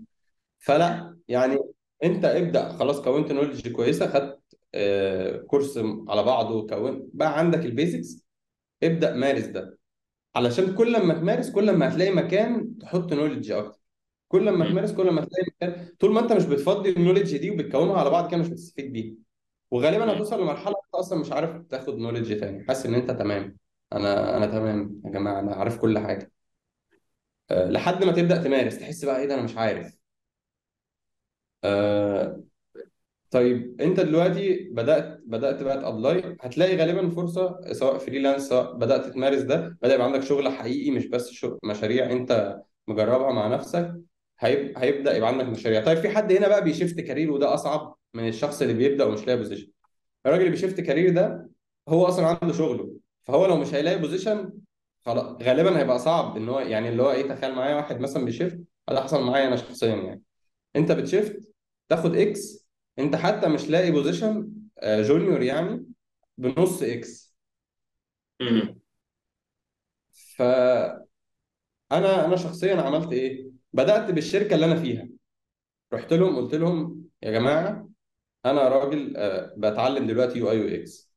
Speaker 2: فلا يعني أنت ابدأ. خلاص كونت knowledge كويسة خدت آه، course على بعضه كونت بقى عندك ال basics ابدأ مارس ده. علشان كل ما تمارس كل ما هتلاقي مكان تحط knowledge أكتر. كل ما. تمارس كل ما هتلاقي مكان. طول ما أنت مش بتفضي ال knowledge دي وبتكونها على بعض كده مش بتستفيد بيها. وغالبا. هتوصل لمرحلة أصلا مش عارف تاخد knowledge تاني. حاسس ان انت تمام. أنا أنا تمام يا جماعة. أنا عارف كل حاجة. أه لحد ما تبدأ تمارس تحس بقى إيه ده؟ أنا مش عارف. أه طيب انت دلوقتي بدأت بدأت بقى ت apply هتلاقي غالبا فرصة سواء freelance سواء بدأت تمارس ده بدأ يبقى عندك شغل حقيقي مش بس مشاريع انت مجربها مع نفسك. هيب... هيبدأ يبقى عندك مشاريع. طيب في حد هنا بقى بي shift career وده أصعب من الشخص اللي بيبدأ ومش لاقي position الراجل اللي بي shift career ده هو أصلا عنده شغله فهو لو مش هيلاقي position خلاص غالبا هيبقى صعب إن هو يعني اللي هو إيه تخيل معايا واحد مثلا بي shift ده حصل معايا أنا شخصيا يعني. أنت بت shift تاخد X أنت حتى مش لاقي position junior يعني بنص X
Speaker 1: مم.
Speaker 2: فانا أنا شخصيا عملت إيه؟ بدأت بالشركة اللي أنا فيها. رحت لهم قلت لهم يا جماعة أنا راجل آه، بتعلم دلوقتي UI UX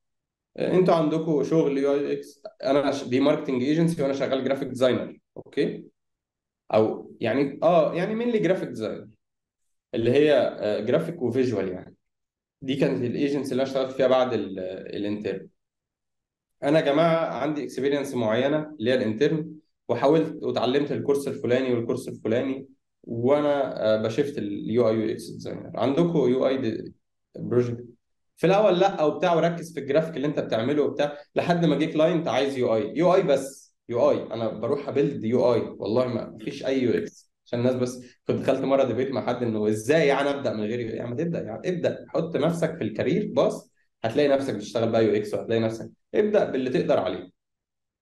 Speaker 2: أنتوا عندكم شغل UI UX أنا دي marketing agency وأنا شغال graphic designer okay؟ أو يعني آه يعني mainly graphic design اللي هي graphic و visual يعني. دي كانت الايجنسي اللي أنا اشتغلت فيها بعد ال intern أنا يا جماعة عندي experience معينة اللي هي ال intern وحاولت وتعلمت ال course الفلاني وال course الفلاني وأنا آه، بشفت اليو اي يو إكس ديزاينر عندكم يو اي بروجكت في الأول لأ وبتاع وركز في الجرافيك اللي أنت بتعمله وبتاع لحد ما جه كلاينت عايز يو اي يو اي بس يو اي أنا بروح ابيلد يو اي والله ما فيش أي يو إكس عشان الناس بس كنت دخلت مرة ديبيت مع حد إنه إزاي يعني أبدأ من غير يو يعني تبدأ يعني ابدأ. حط نفسك في الكارير باص هتلاقي نفسك بتشتغل بقى يو إكس وهتلاقي نفسك. ابدأ باللي تقدر عليه.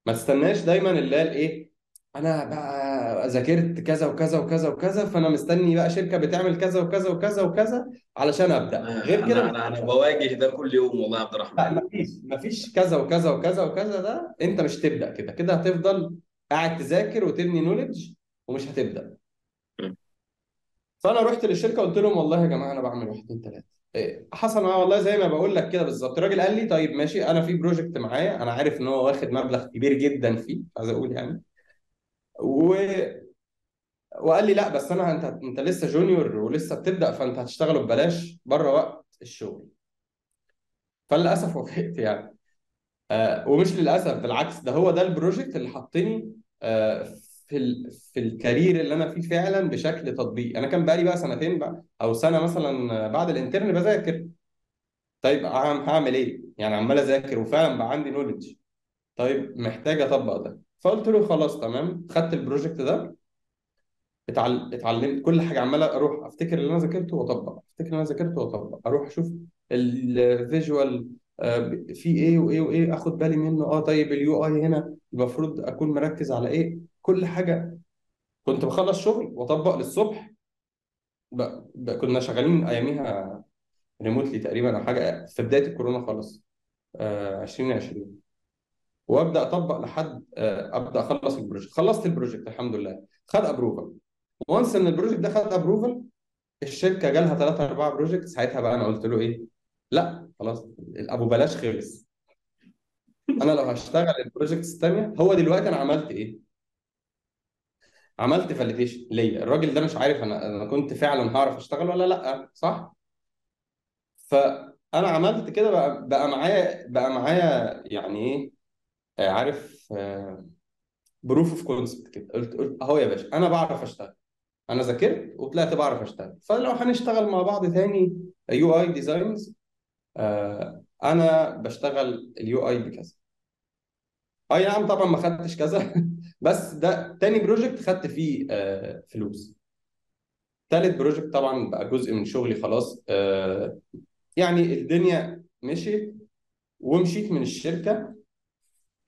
Speaker 2: ما تستناش دايما اللي هي الإيه؟ أنا بقى ذاكرت كذا وكذا وكذا وكذا فأنا مستني بقى شركة بتعمل كذا وكذا وكذا وكذا علشان أبدأ. غير كده
Speaker 1: أنا أنا أنا بواجه ده كل يوم والله يا عبد الرحمن.
Speaker 2: لا مفيش مفيش كذا وكذا وكذا وكذا ده أنت مش تبدا كده. كده هتفضل قاعد تذاكر وتبني نولج ومش
Speaker 1: هتبدأ.
Speaker 2: فأنا رحت للشركة قلت لهم والله يا جماعة أنا بعمل واحد اتنين تلاتة. إيه، حصل معايا والله زي ما بقول لك كده بالظبط. الراجل قال لي طيب ماشي أنا في بروجكت معايا أنا عارف إن هو واخد مبلغ كبير جدا فيه عايز أقول يعني. و... وقال لي لا بس أنا أنت أنت لسه junior ولسه بتبدأ فأنت هتشتغله ببلاش بره وقت الشغل. فللأسف وافقت يعني. آه ومش للأسف بالعكس ده هو ده ال project اللي حطني آه في. في ال career اللي أنا فيه فعلا بشكل تطبيقي أنا كان بقالي بقى سنتين بقى أو سنة مثلا بعد ال intern بذاكر. طيب عم هعمل إيه؟ يعني عمال أذاكر وفعلا بقى عندي knowledge طيب محتاج أطبق ده. فقلت له خلاص تمام. خدت ال project ده اتعل... اتعلمت كل حاجة عمال أروح أفتكر اللي أنا ذاكرته وأطبق أفتكر اللي أنا ذاكرته وأطبق. أروح أشوف ال visual في إيه وإيه وإيه أخد بالي منه. آه طيب ال UI هنا المفروض أكون مركز على إيه؟ كل حاجة. كنت بخلص شغل وأطبق للصبح. ب... ب... كنا شغالين أياميها remotely تقريبا أو حاجة في بداية الكورونا خالص آه 2020 وابدأ أطبق لحد آه أبدأ أخلص ال project خلصت ال project الحمد لله خد approval once إن ال project ده خد approval الشركة جالها ثلاثة أربعة project ساعتها بقى أنا قلت له إيه؟ لأ خلاص أبو بلاش خلص أنا لو هشتغل ال projects الثانية هو دلوقتي أنا عملت إيه؟ عملت validation ليا الراجل ده مش عارف أنا أنا كنت فعلا هعرف أشتغل ولا لأ صح؟ فأنا عملت كده بقى بقى معايا بقى معايا يعني إيه؟ آه، عارف proof of concept كده. قلت قلت أهو يا باشا أنا بعرف أشتغل. أنا ذاكرت وطلعت بعرف أشتغل. فلو هنشتغل مع بعض تاني UI designs أنا بشتغل ال UI بكذا. أي نعم طبعا ما خدتش كذا بس ده تاني project خدت فيه آه فلوس. تالت project طبعا بقى جزء من شغلي خلاص آه يعني الدنيا مشيت ومشيت من الشركة.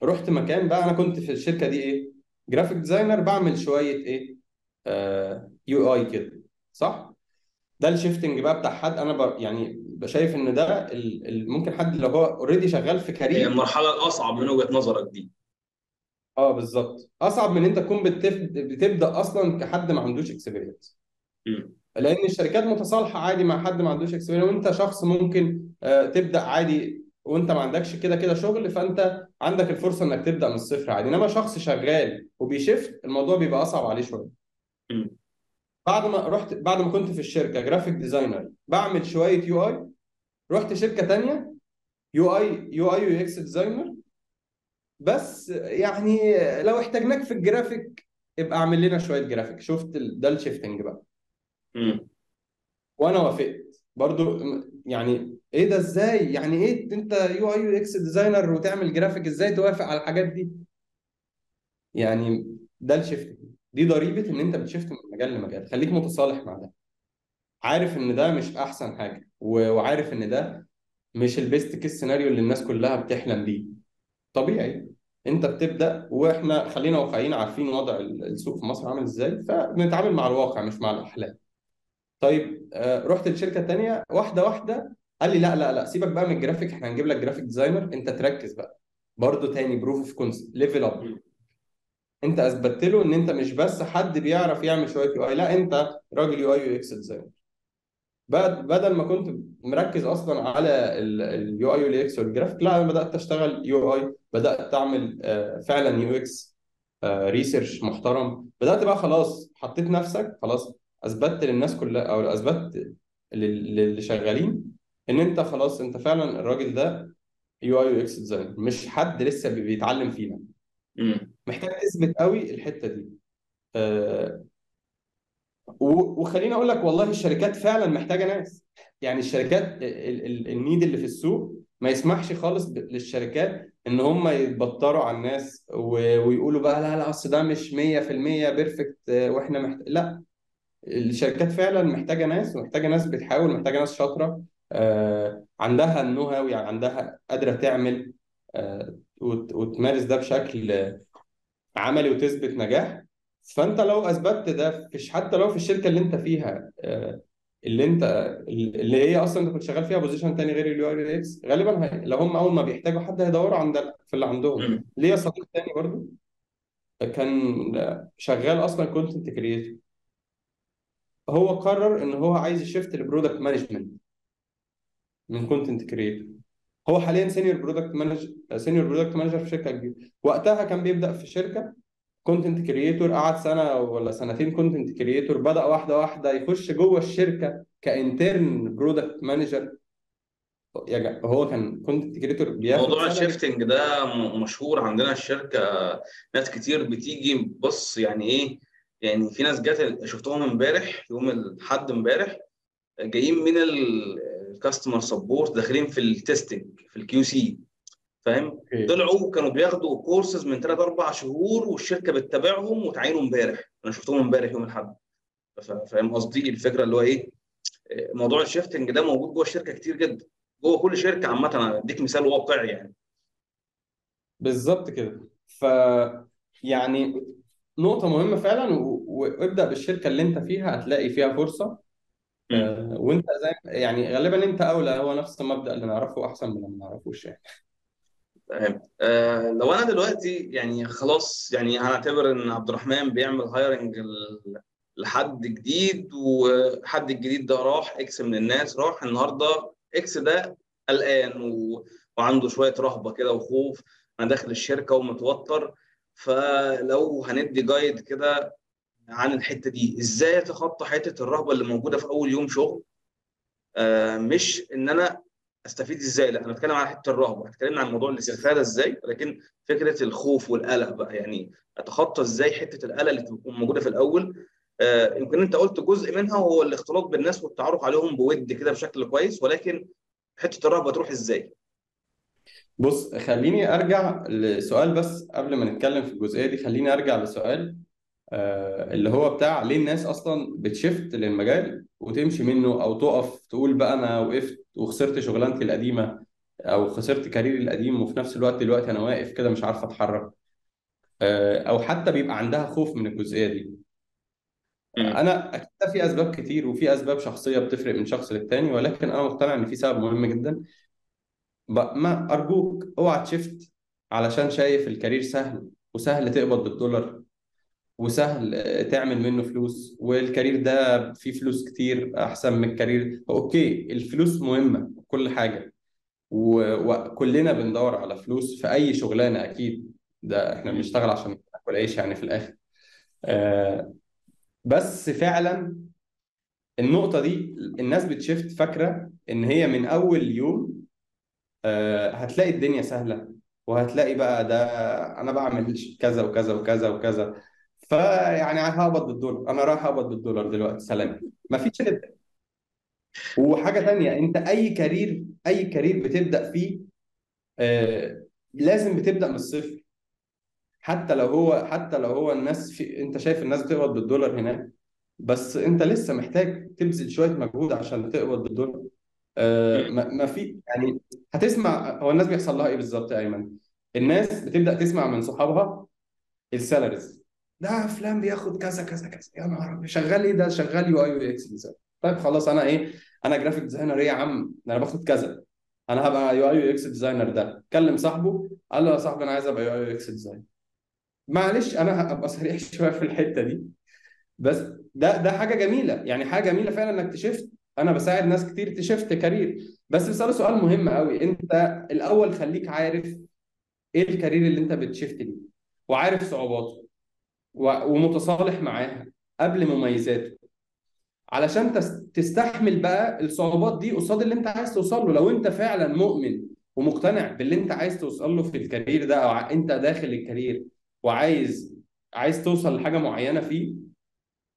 Speaker 2: رحت مكان بقى أنا كنت في الشركة دي إيه؟ graphic designer بعمل شوية إيه؟ UI كده صح؟ ده ال shifting بقى بتاع حد أنا ب... يعني شايف إن ده ال... ممكن حد لو هو already شغال في
Speaker 1: هي
Speaker 2: career
Speaker 1: المرحلة الأصعب من وجهة نظرك دي.
Speaker 2: آه بالظبط. أصعب من أنت تكون بتف... بتبدأ أصلا كحد ما عندوش
Speaker 1: experience.
Speaker 2: لأن الشركات متصالحة عادي مع حد ما عندوش experience وأنت شخص ممكن آه تبدأ عادي وانت ما عندكش كده كده شغل فانت عندك الفرصة انك تبدأ من الصفر عادي. انما شخص شغال وبي shift الموضوع بيبقى أصعب عليه
Speaker 1: شوية.
Speaker 2: بعد ما رحت بعد ما كنت في الشركة graphic designer بعمل شوية UI رحت شركة تانية UI UI UX designer بس يعني لو احتاجناك في الجرافيك ابقى اعمل لنا شوية جرافيك شفت ده ال shifting
Speaker 1: بقى.
Speaker 2: وأنا وافقت. برضو يعني إيه ده إزاي؟ يعني إيه انت UI UX designer وتعمل جرافيك إزاي توافق على الحاجات دي؟ يعني ده ال shifting دي ضريبة إن أنت بت shift من مجال لمجال. خليك متصالح مع ده. عارف إن ده مش أحسن حاجة وعارف إن ده مش ال best case scenario اللي الناس كلها بتحلم بيه. طبيعي. أنت بتبدأ وإحنا خلينا واقعيين عارفين وضع ال- السوق في مصر عامل إزاي فبنتعامل مع الواقع مش مع الأحلام. طيب آه، رحت الشركة الثانية واحدة واحدة قال لي لا لا لا سيبك بقى من الجرافيك إحنا هنجيب لك graphic designer انت تركز بقى. برضه تاني proof of concept level up انت اثبتت له ان انت مش بس حد بيعرف يعمل شوية UI لا انت راجل UI UX designer بعد بدل ما كنت مركز أصلا على ال UI وال UX وال graphic لا أنا بدأت أشتغل UI بدأت أعمل آه، فعلا UX research محترم. بدأت بقى خلاص حطيت نفسك خلاص اثبتت للناس كلها أو اثبتت لل- للي شغالين إن أنت خلاص أنت فعلا الراجل ده UI UX designer مش حد لسه بي- بيتعلم فينا. محتاج تثبت قوي الحتة دي. آه، و- وخليني أقول لك والله الشركات فعلا محتاجة ناس. يعني الشركات ال- ال- ال need اللي في السوق ما يسمحش خالص للشركات إن هم يتبطروا على الناس ويقولوا بقى لا لا أصل ده مش 100% perfect وإحنا محتاج لا. الشركات فعلا محتاجة ناس ومحتاجة ناس بتحاول محتاجة ناس شاطرة آه، عندها ال know-how يعني عندها قادرة تعمل آه، وت- وتمارس ده بشكل عملي وتثبت نجاح. فأنت لو أثبتت ده فيش حتى لو في الشركة اللي أنت فيها آه، اللي أنت اللي هي أصلا أنت كنت شغال فيها position تاني غير ال UI UX غالبا لو هم أول ما بيحتاجوا حد هيدوروا عند في اللي عندهم. ليا صديق تاني برضو كان شغال أصلا content creator هو قرر إن هو عايز ي shift ل product management من content creator هو حاليا senior product manager senior product manager في شركة كبيرة. وقتها كان بيبدأ في شركة content creator قعد سنة ولا سنتين content creator بدأ واحدة واحدة يخش جوه الشركة ك intern product manager يعني هو كان content creator بياخد
Speaker 1: موضوع
Speaker 2: ال
Speaker 1: shifting ده مشهور عندنا الشركة. ناس كتير بتيجي بص يعني إيه يعني في ناس جت شفتهم امبارح يوم الأحد امبارح جايين من ال customer support داخلين في ال testing في ال QC فاهم؟ طلعوا كانوا بياخدوا كورسز من ثلاث أربع شهور والشركة بتتابعهم وتعينوا امبارح. أنا شفتهم امبارح يوم الأحد. فاهم قصدي؟ الفكرة اللي هو إيه؟ موضوع ال shifting ده موجود جوه الشركة كتير جدا. جوه كل شركة عامة أنا اديك مثال واقعي يعني.
Speaker 2: بالظبط كده. ف يعني نقطة مهمة فعلا و- وابدأ بالشركة اللي أنت فيها هتلاقي فيها فرصة.
Speaker 1: مم.
Speaker 2: آه، وأنت زي يعني غالبا أنت أولى هو نفس المبدأ اللي نعرفه أحسن من اللي ما نعرفوش يعني.
Speaker 1: فاهم آه لو أنا دلوقتي يعني خلاص يعني هنعتبر إن عبد الرحمن بيعمل hiring لحد جديد والحد الجديد ده راح X من الناس راح النهارده X ده قلقان و... وعنده شوية رهبة كده وخوف. أنا داخل الشركة ومتوتر. فلو هندي guide كده عن الحتة دي إزاي أتخطى حتة الرهبة اللي موجودة في أول يوم شغل؟ آه مش إن أنا أستفيد إزاي لأ أنا بتكلم عن حتة الرهبة اتكلمنا عن موضوع الاستفادة إزاي لكن فكرة الخوف والقلق بقى يعني أتخطى إزاي حتة القلق اللي تكون موجودة في الأول؟ آه يمكن أنت قلت جزء منها هو الاختلاط بالناس والتعرف عليهم بود كده بشكل كويس ولكن حتة الرهبة تروح إزاي؟
Speaker 2: بص خليني أرجع لسؤال بس قبل ما نتكلم في الجزئية دي خليني أرجع لسؤال آه، اللي هو بتاع ليه الناس أصلا بتشفت للمجال وتمشي منه أو تقف تقول بقى أنا وقفت وخسرت شغلانتي القديمة أو خسرت كاريري القديم وفي نفس الوقت دلوقتي أنا واقف كده مش عارف أتحرك. آه، أو حتى بيبقى عندها خوف من الجزئية دي. أنا أكيد في أسباب كتير وفي أسباب شخصية بتفرق من شخص للتاني ولكن أنا مقتنع إن في سبب مهم جدا. ما أرجوك أوعى ت shift علشان شايف ال career سهل وسهل تقبض بالدولار وسهل آه، تعمل منه فلوس وال career ده فيه فلوس كتير أحسن من ال career okay الفلوس مهمة كل حاجة و- وكلنا بندور على فلوس في أي شغلانة أكيد ده
Speaker 1: إحنا.
Speaker 2: بنشتغل عشان ناكل عيش يعني في الآخر آه، بس فعلا النقطة دي الناس بتشفت فاكرة إن هي من أول يوم هتلاقي الدنيا سهلة وهتلاقي بقى ده أنا بعمل كذا وكذا وكذا وكذا. فيعني هقبض بالدولار أنا رايح أقبض بالدولار دلوقتي سلام. مفيش كده وحاجة تانية أنت أي career أي career بتبدأ فيه آه لازم بتبدأ من الصفر. حتى لو هو حتى لو هو الناس في أنت شايف الناس بتقبض بالدولار هناك بس أنت لسه محتاج تبذل شوية مجهود عشان تقبض بالدولار. آه. ما ما في يعني هتسمع هو الناس بيحصل لها إيه بالظبط يا أيمن؟ الناس بتبدأ تسمع من صحابها ال salaries ده فلان بياخد كذا كذا كذا. يا نهار أبيض، شغال إيه ده؟ شغال UI UX design طيب خلاص أنا إيه؟ أنا graphic designer إيه يا عم؟ أنا باخد كذا. أنا هبقى UI UX designer ده. كلم صاحبه قال له يا صاحبي أنا عايز أبقى UI UX designer معلش أنا هبقى صريح شوية في الحتة دي. بس ده ده حاجة جميلة. يعني حاجة جميلة فعلا إنك ت shift أنا بساعد ناس كتير ت shift career. بس بسأله سؤال مهم قوي. أنت الأول خليك عارف إيه ال career اللي أنت بت shift ليه وعارف صعوباته ومتصالح معاها قبل مميزاته. علشان تس- تستحمل بقى الصعوبات دي قصاد اللي أنت عايز توصل له. لو أنت فعلا مؤمن ومقتنع باللي أنت عايز توصل له في ال career ده أو أنت داخل ال career وعايز عايز توصل لحاجة معينة فيه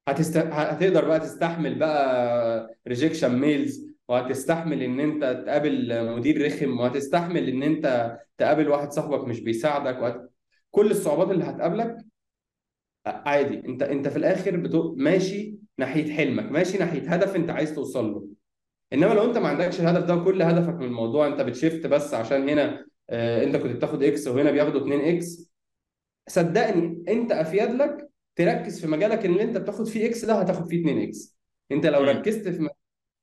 Speaker 2: هتست... هتقدر بقى تستحمل بقى rejection mails وهتستحمل إن أنت تقابل مدير رخم وهتستحمل إن أنت تقابل واحد صاحبك مش بيساعدك وهت... كل الصعوبات اللي هتقابلك عادي. أنت أنت في الآخر بتو... ماشي ناحية حلمك ماشي ناحية هدف أنت عايز توصل له. إنما لو أنت ما عندكش الهدف ده وكل هدفك من الموضوع أنت بت shift بس عشان هنا آه، أنت كنت بتاخد إكس وهنا بياخدوا 2 إكس صدقني أنت أفيد لك تركز في مجالك اللي انت بتاخد فيه إكس ده هتاخد فيه 2 إكس انت لو. ركزت في م-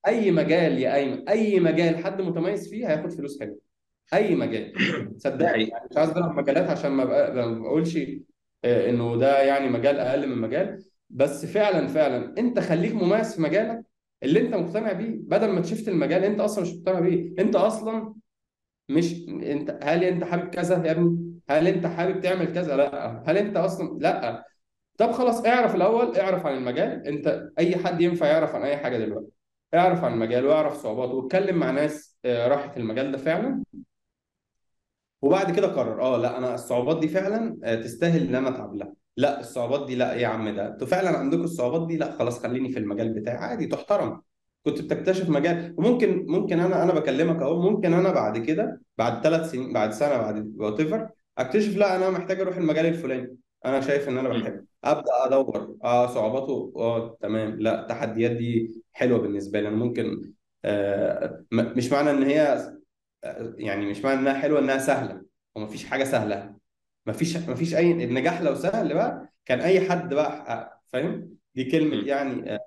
Speaker 2: أي مجال يا ايمن أي مجال حد متميز فيه هياخد فلوس حلوة أي مجال. صدقني يعني مش عايز أضرب مجالات عشان ما بقولش آه، إنه ده يعني مجال أقل من مجال. بس فعلا فعلا أنت خليك مميز في مجالك اللي أنت مقتنع بيه. بدل ما تشفت المجال أنت أصلا مش مقتنع بيه. أنت أصلا مش أنت هل أنت حابب كذا يا ابني؟ هل أنت حابب تعمل كذا؟ لأ. هل أنت أصلا لأ. طب خلاص اعرف الأول اعرف عن المجال. انت أي حد ينفع يعرف عن أي حاجة دلوقتي. اعرف عن المجال واعرف صعوباته واتكلم مع ناس آه، راحت المجال ده فعلا. وبعد كده قرر آه لا أنا الصعوبات دي فعلا آه، تستاهل إن أنا أتعب. لها لا الصعوبات دي لا يا عم ده. أنتوا فعلا عندكم الصعوبات دي؟ لا خلاص خليني في المجال بتاعي. عادي تحترم. كنت بتكتشف مجال. وممكن ممكن أنا أنا بكلمك أهو. ممكن أنا بعد كده بعد ثلاث سنين بعد سنة بعد وات أكتشف لا أنا محتاج أروح المجال الفلاني. أنا شايف إن أنا
Speaker 1: مم.
Speaker 2: بحبه. أبدأ أدور. آه صعوباته آه تمام. لا التحديات دي حلوة بالنسبة لي. أنا ممكن آه م- مش معنى إن هي يعني مش معنى إنها حلوة إنها سهلة. ومفيش حاجة سهلة. مفيش مفيش أي النجاح لو سهل بقى كان أي حد بقى فاهم؟ دي كلمة
Speaker 1: مم.
Speaker 2: يعني آه،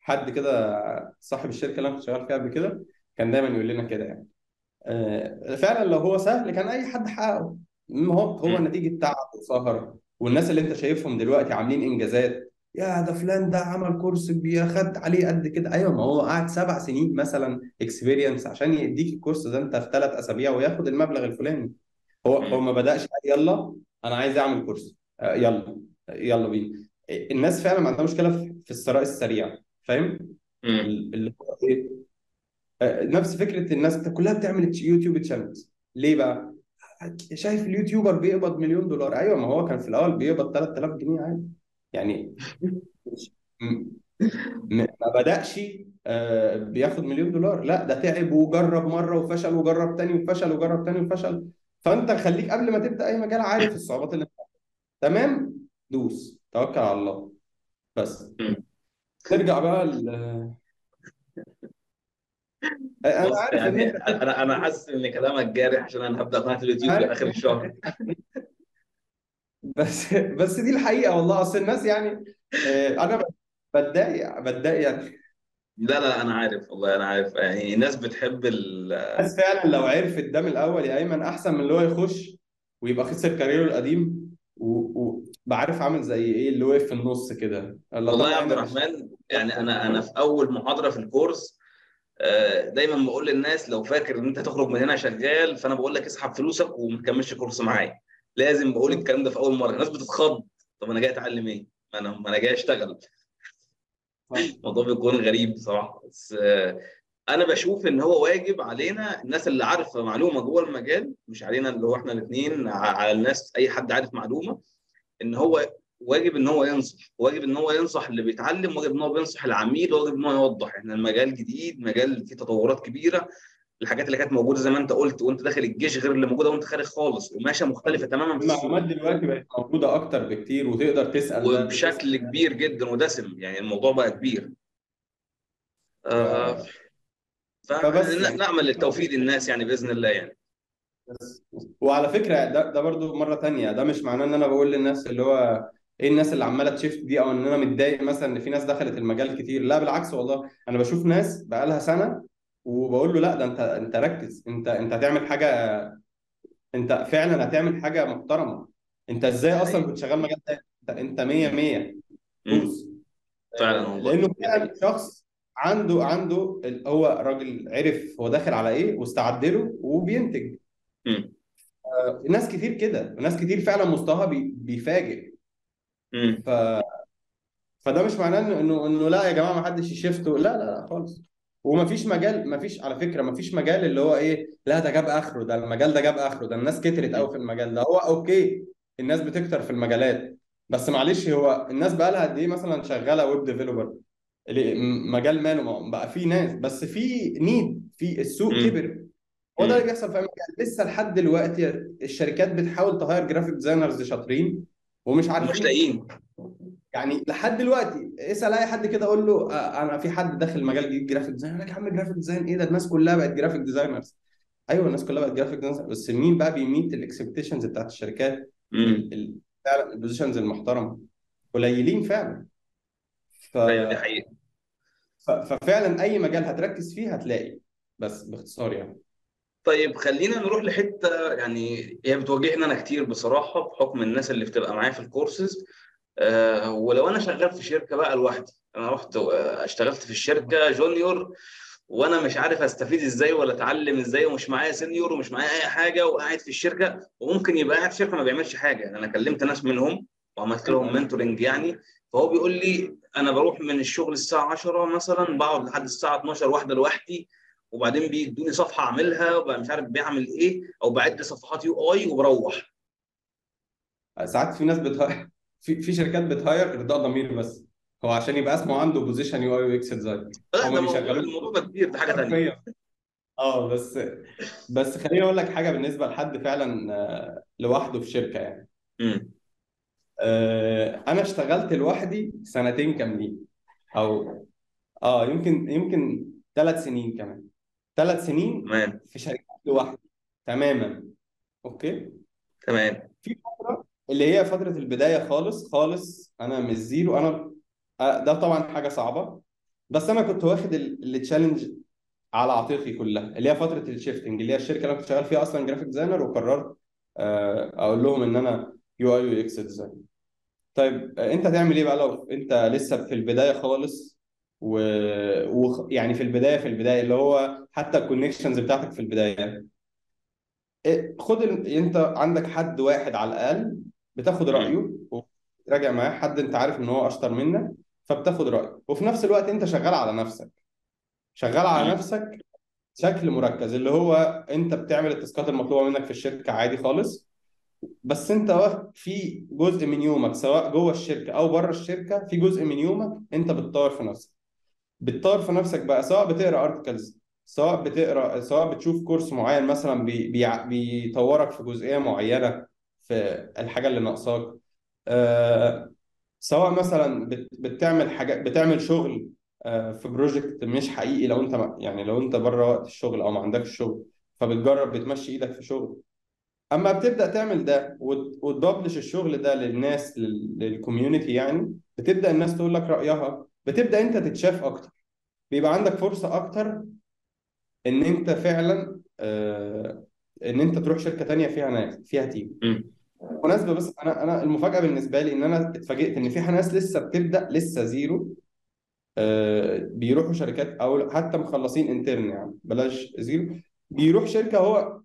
Speaker 2: حد كده صاحب الشركة اللي أنا كنت شغال فيها قبل كده كان دايما يقول لنا كده يعني. آه، فعلا لو هو سهل كان أي حد حققه. هو هو
Speaker 1: مم.
Speaker 2: نتيجة تعب وسهر والناس اللي انت شايفهم دلوقتي عاملين إنجازات يا ده فلان ده عمل كورس بياخد عليه قد كده أيوه ما هو قعد سبع سنين مثلا experience عشان يديك الكورس ده أنت في ثلاث أسابيع وياخد المبلغ الفلاني هو هو. ما بدأش يلا أنا عايز أعمل كورس آه، يلا يلا بينا الناس فعلا ما عندها مشكلة في الثراء السريع فاهم. اللي هو إيه آه، نفس فكرة الناس كلها بتعمل YouTube channels ليه بقى؟ شايف ال YouTuber بيقبض مليون دولار؟ أيوه ما هو كان في الأول بيقبض 3000 جنيه عادي. يعني ما بدأش آه، بياخد مليون دولار. لا ده تعب وجرب مرة وفشل وجرب تاني وفشل وجرب تاني وفشل. فأنت خليك قبل ما تبدأ أي مجال عارف الصعوبات اللي تمام؟ دوس. توكل على الله. بس.
Speaker 1: مم.
Speaker 2: نرجع بقى.
Speaker 1: أنا
Speaker 2: عارف
Speaker 1: يعني
Speaker 2: أنت
Speaker 1: أنا أنا حاسس إن كلامك جارح عشان أنا هبدأ قناة اليوتيوب
Speaker 2: عارف.
Speaker 1: لآخر الشهر.
Speaker 2: بس بس دي الحقيقة والله. أصل الناس يعني آه، أنا بتضايق بتضايق يعني.
Speaker 1: لا لا أنا عارف والله أنا عارف. يعني الناس بتحب ال
Speaker 2: الناس فعلا لو عرفت ده من الأول يا أيمن أحسن من اللي هو يخش ويبقى خسر كاريره القديم وبعرف عامل زي إيه اللي وقف في النص كده. الله
Speaker 1: والله يا عبد الرحمن يعني أنا أنا في أول محاضرة في الكورس دايما بقول للناس لو فاكر إن أنت هتخرج من هنا شغال فأنا بقول لك اسحب فلوسك وما تكملش كورس معايا. لازم بقول الكلام ده في أول مرة. الناس بتتخض. طب أنا جاي أتعلم إيه؟ ما أنا ما أنا جاي أشتغل. الموضوع بيكون غريب بصراحة. بس آه، أنا بشوف إن هو واجب علينا الناس اللي عارفة معلومة جوه المجال مش علينا اللي هو إحنا الاثنين على الناس أي حد عارف معلومة إن هو واجب إن هو ينصح واجب إن هو ينصح اللي بيتعلم واجب إن هو بينصح العميل واجب إن هو يوضح. إحنا المجال جديد مجال فيه تطورات كبيرة. الحاجات اللي كانت موجودة زي ما أنت قلت وأنت داخل الجيش غير اللي موجودة وأنت خارج خالص وماشية مختلفة تماما. في
Speaker 2: المعلومات دلوقتي بقت موجودة أكتر بكتير وتقدر تسأل
Speaker 1: وبشكل كبير جدا ودسم يعني الموضوع بقى كبير. آه
Speaker 2: ف- فبس يعني.
Speaker 1: فنعمل التوفيق للناس يعني بإذن الله يعني.
Speaker 2: بس. وعلى فكرة ده ده برضو مرة تانية. ده مش معناه إن أنا بقول للناس اللي هو إيه الناس اللي عماله تشيفت دي أو ان أنا متضايق مثلا ان في ناس دخلت المجال كتير؟ لا بالعكس والله. أنا بشوف ناس بقالها سنه وبقول له لا ده انت انت ركز. انت انت هتعمل حاجة انت فعلا هتعمل حاجة محترمه. انت إزاي
Speaker 1: أصلا
Speaker 2: كنت شغال مجال تاني؟ انت انت 100 100
Speaker 1: مم.
Speaker 2: دوس
Speaker 1: فعلا
Speaker 2: آه،
Speaker 1: والله. لأنه
Speaker 2: فعلا شخص عنده عنده هو راجل عرف هو داخل على إيه واستعد له وبينتج. آه، ناس كتير كده. ناس كتير فعلا مستواها بي- بيفاجئ.
Speaker 1: امم
Speaker 2: ف فده مش معناه انه انه إنه لا يا جماعة ما حدش ي shift لا لا لا خالص. ومفيش مجال مفيش على فكرة مفيش مجال اللي هو إيه لا ده جاب آخره ده المجال ده جاب آخره ده الناس كترت قوي في المجال ده. هو okay الناس بتكتر في المجالات بس معلش هو الناس بقى لها قد إيه مثلا شغالة web developer مجال ماله ما- بقى في ناس بس في need في السوق كبر. هو ده اللي بيحصل في مجال لسه لحد دلوقتي الشركات بتحاول ت hire graphic designers شاطرين ومش عارفين.
Speaker 1: لاقيين.
Speaker 2: يعني لحد دلوقتي اسأل أي حد كده قول له آه، أنا في حد داخل مجال جديد graphic design يقول لك يا عم graphic design إيه ده؟ الناس كلها بقت graphic designers أيوه الناس كلها بقت graphic designers بس مين بقى بي meet ال expectations بتاعت الشركات؟ ال- ال- فعلا ال positions المحترمة. قليلين فعلا. ف...
Speaker 1: أيوه دي حقيقة.
Speaker 2: ف... ففعلا أي مجال هتركز فيه هتلاقي. بس باختصار يعني.
Speaker 1: طيب خلينا نروح لحتة يعني هي بتواجهنا أنا كتير بصراحة بحكم الناس اللي بتبقى معايا في الكورسز. آه ولو أنا شغال في شركة بقى لوحدي أنا رحت آه، اشتغلت في الشركة junior وأنا مش عارف أستفيد إزاي ولا أتعلم إزاي ومش معايا senior ومش معايا أي حاجة وقاعد في الشركة وممكن يبقى قاعد في شركة ما بيعملش حاجة. أنا كلمت ناس منهم وعملت لهم mentoring يعني. فهو بيقول لي أنا بروح من الشغل الساعة 10 مثلا بقعد لحد الساعة 12 واحدة لوحدي. وبعدين بيدوني صفحة أعملها وبقى مش عارف بيعمل إيه أو بعد صفحات UI وبروح.
Speaker 2: ساعات في ناس بت hire في في شركات بت hire إرضاء ضمير بس. هو عشان يبقى اسمه عنده position UI UX
Speaker 1: design
Speaker 2: هم بيشغلوه.
Speaker 1: الموضوع ده كبير ده حاجة
Speaker 2: ثانية آه بس بس خليني أقول لك حاجة بالنسبة لحد فعلا آه، لوحده في شركة يعني.
Speaker 1: امم
Speaker 2: آه، أنا اشتغلت لوحدي سنتين كاملين أو آه يمكن يمكن ثلاث سنين كمان. ثلاث سنين
Speaker 1: تمام.
Speaker 2: في شركات لوحدي. تماما. okay؟
Speaker 1: تمام.
Speaker 2: في فترة اللي هي فترة البداية خالص خالص أنا مش zero. أنا آه، ده طبعا حاجة صعبة. بس أنا كنت واخد ال challenge على عاتقي كلها اللي هي فترة ال shifting اللي هي الشركة اللي أنا كنت شغال فيها أصلا graphic designer وقررت آه، أقول لهم إن أنا UI UX designer طيب آه، أنت تعمل إيه بقى لو أنت لسه في البداية خالص؟ و... و... يعني في البداية في البداية اللي هو حتى ال connections بتاعتك في البداية. إيه، خد ال... انت عندك حد واحد على الأقل بتاخد رأيه وراجع معاه حد انت عارف إن هو أشطر منك فبتاخد رأيه. وفي نفس الوقت انت شغال على نفسك. شغال على نفسك بشكل مركز اللي هو انت بتعمل التاسكات المطلوبة منك في الشركة عادي خالص بس انت في جزء من يومك سواء جوه الشركة أو بره الشركة في جزء من يومك انت بتطور في نفسك. بتطور في نفسك بقى سواء بتقرأ ارتكلز سواء بتقرأ سواء بتشوف كورس معين مثلا بي... بي... بيطورك في جزئية معينة في الحاجة اللي ناقصاك آه... سواء مثلا بت... بتعمل حاجة بتعمل شغل آه... في project مش حقيقي لو انت. يعني لو انت بره وقت الشغل أو ما عندكش شغل فبتجرب بتمشي إيدك في شغل أما بتبدأ تعمل ده وت- وت publish الشغل ده للناس لل- لل community يعني بتبدأ الناس تقول لك رأيها بتبدأ أنت تتشاف أكتر. بيبقى عندك فرصة أكتر إن أنت فعلا آه إن أنت تروح شركة تانية فيها ناس فيها
Speaker 1: team
Speaker 2: بالمناسبه بس أنا أنا المفاجأة بالنسبة لي إن أنا اتفاجئت إن في ناس لسه بتبدأ لسه zero آه بيروحوا شركات أو حتى مخلصين intern يعني بلاش zero بيروح شركة هو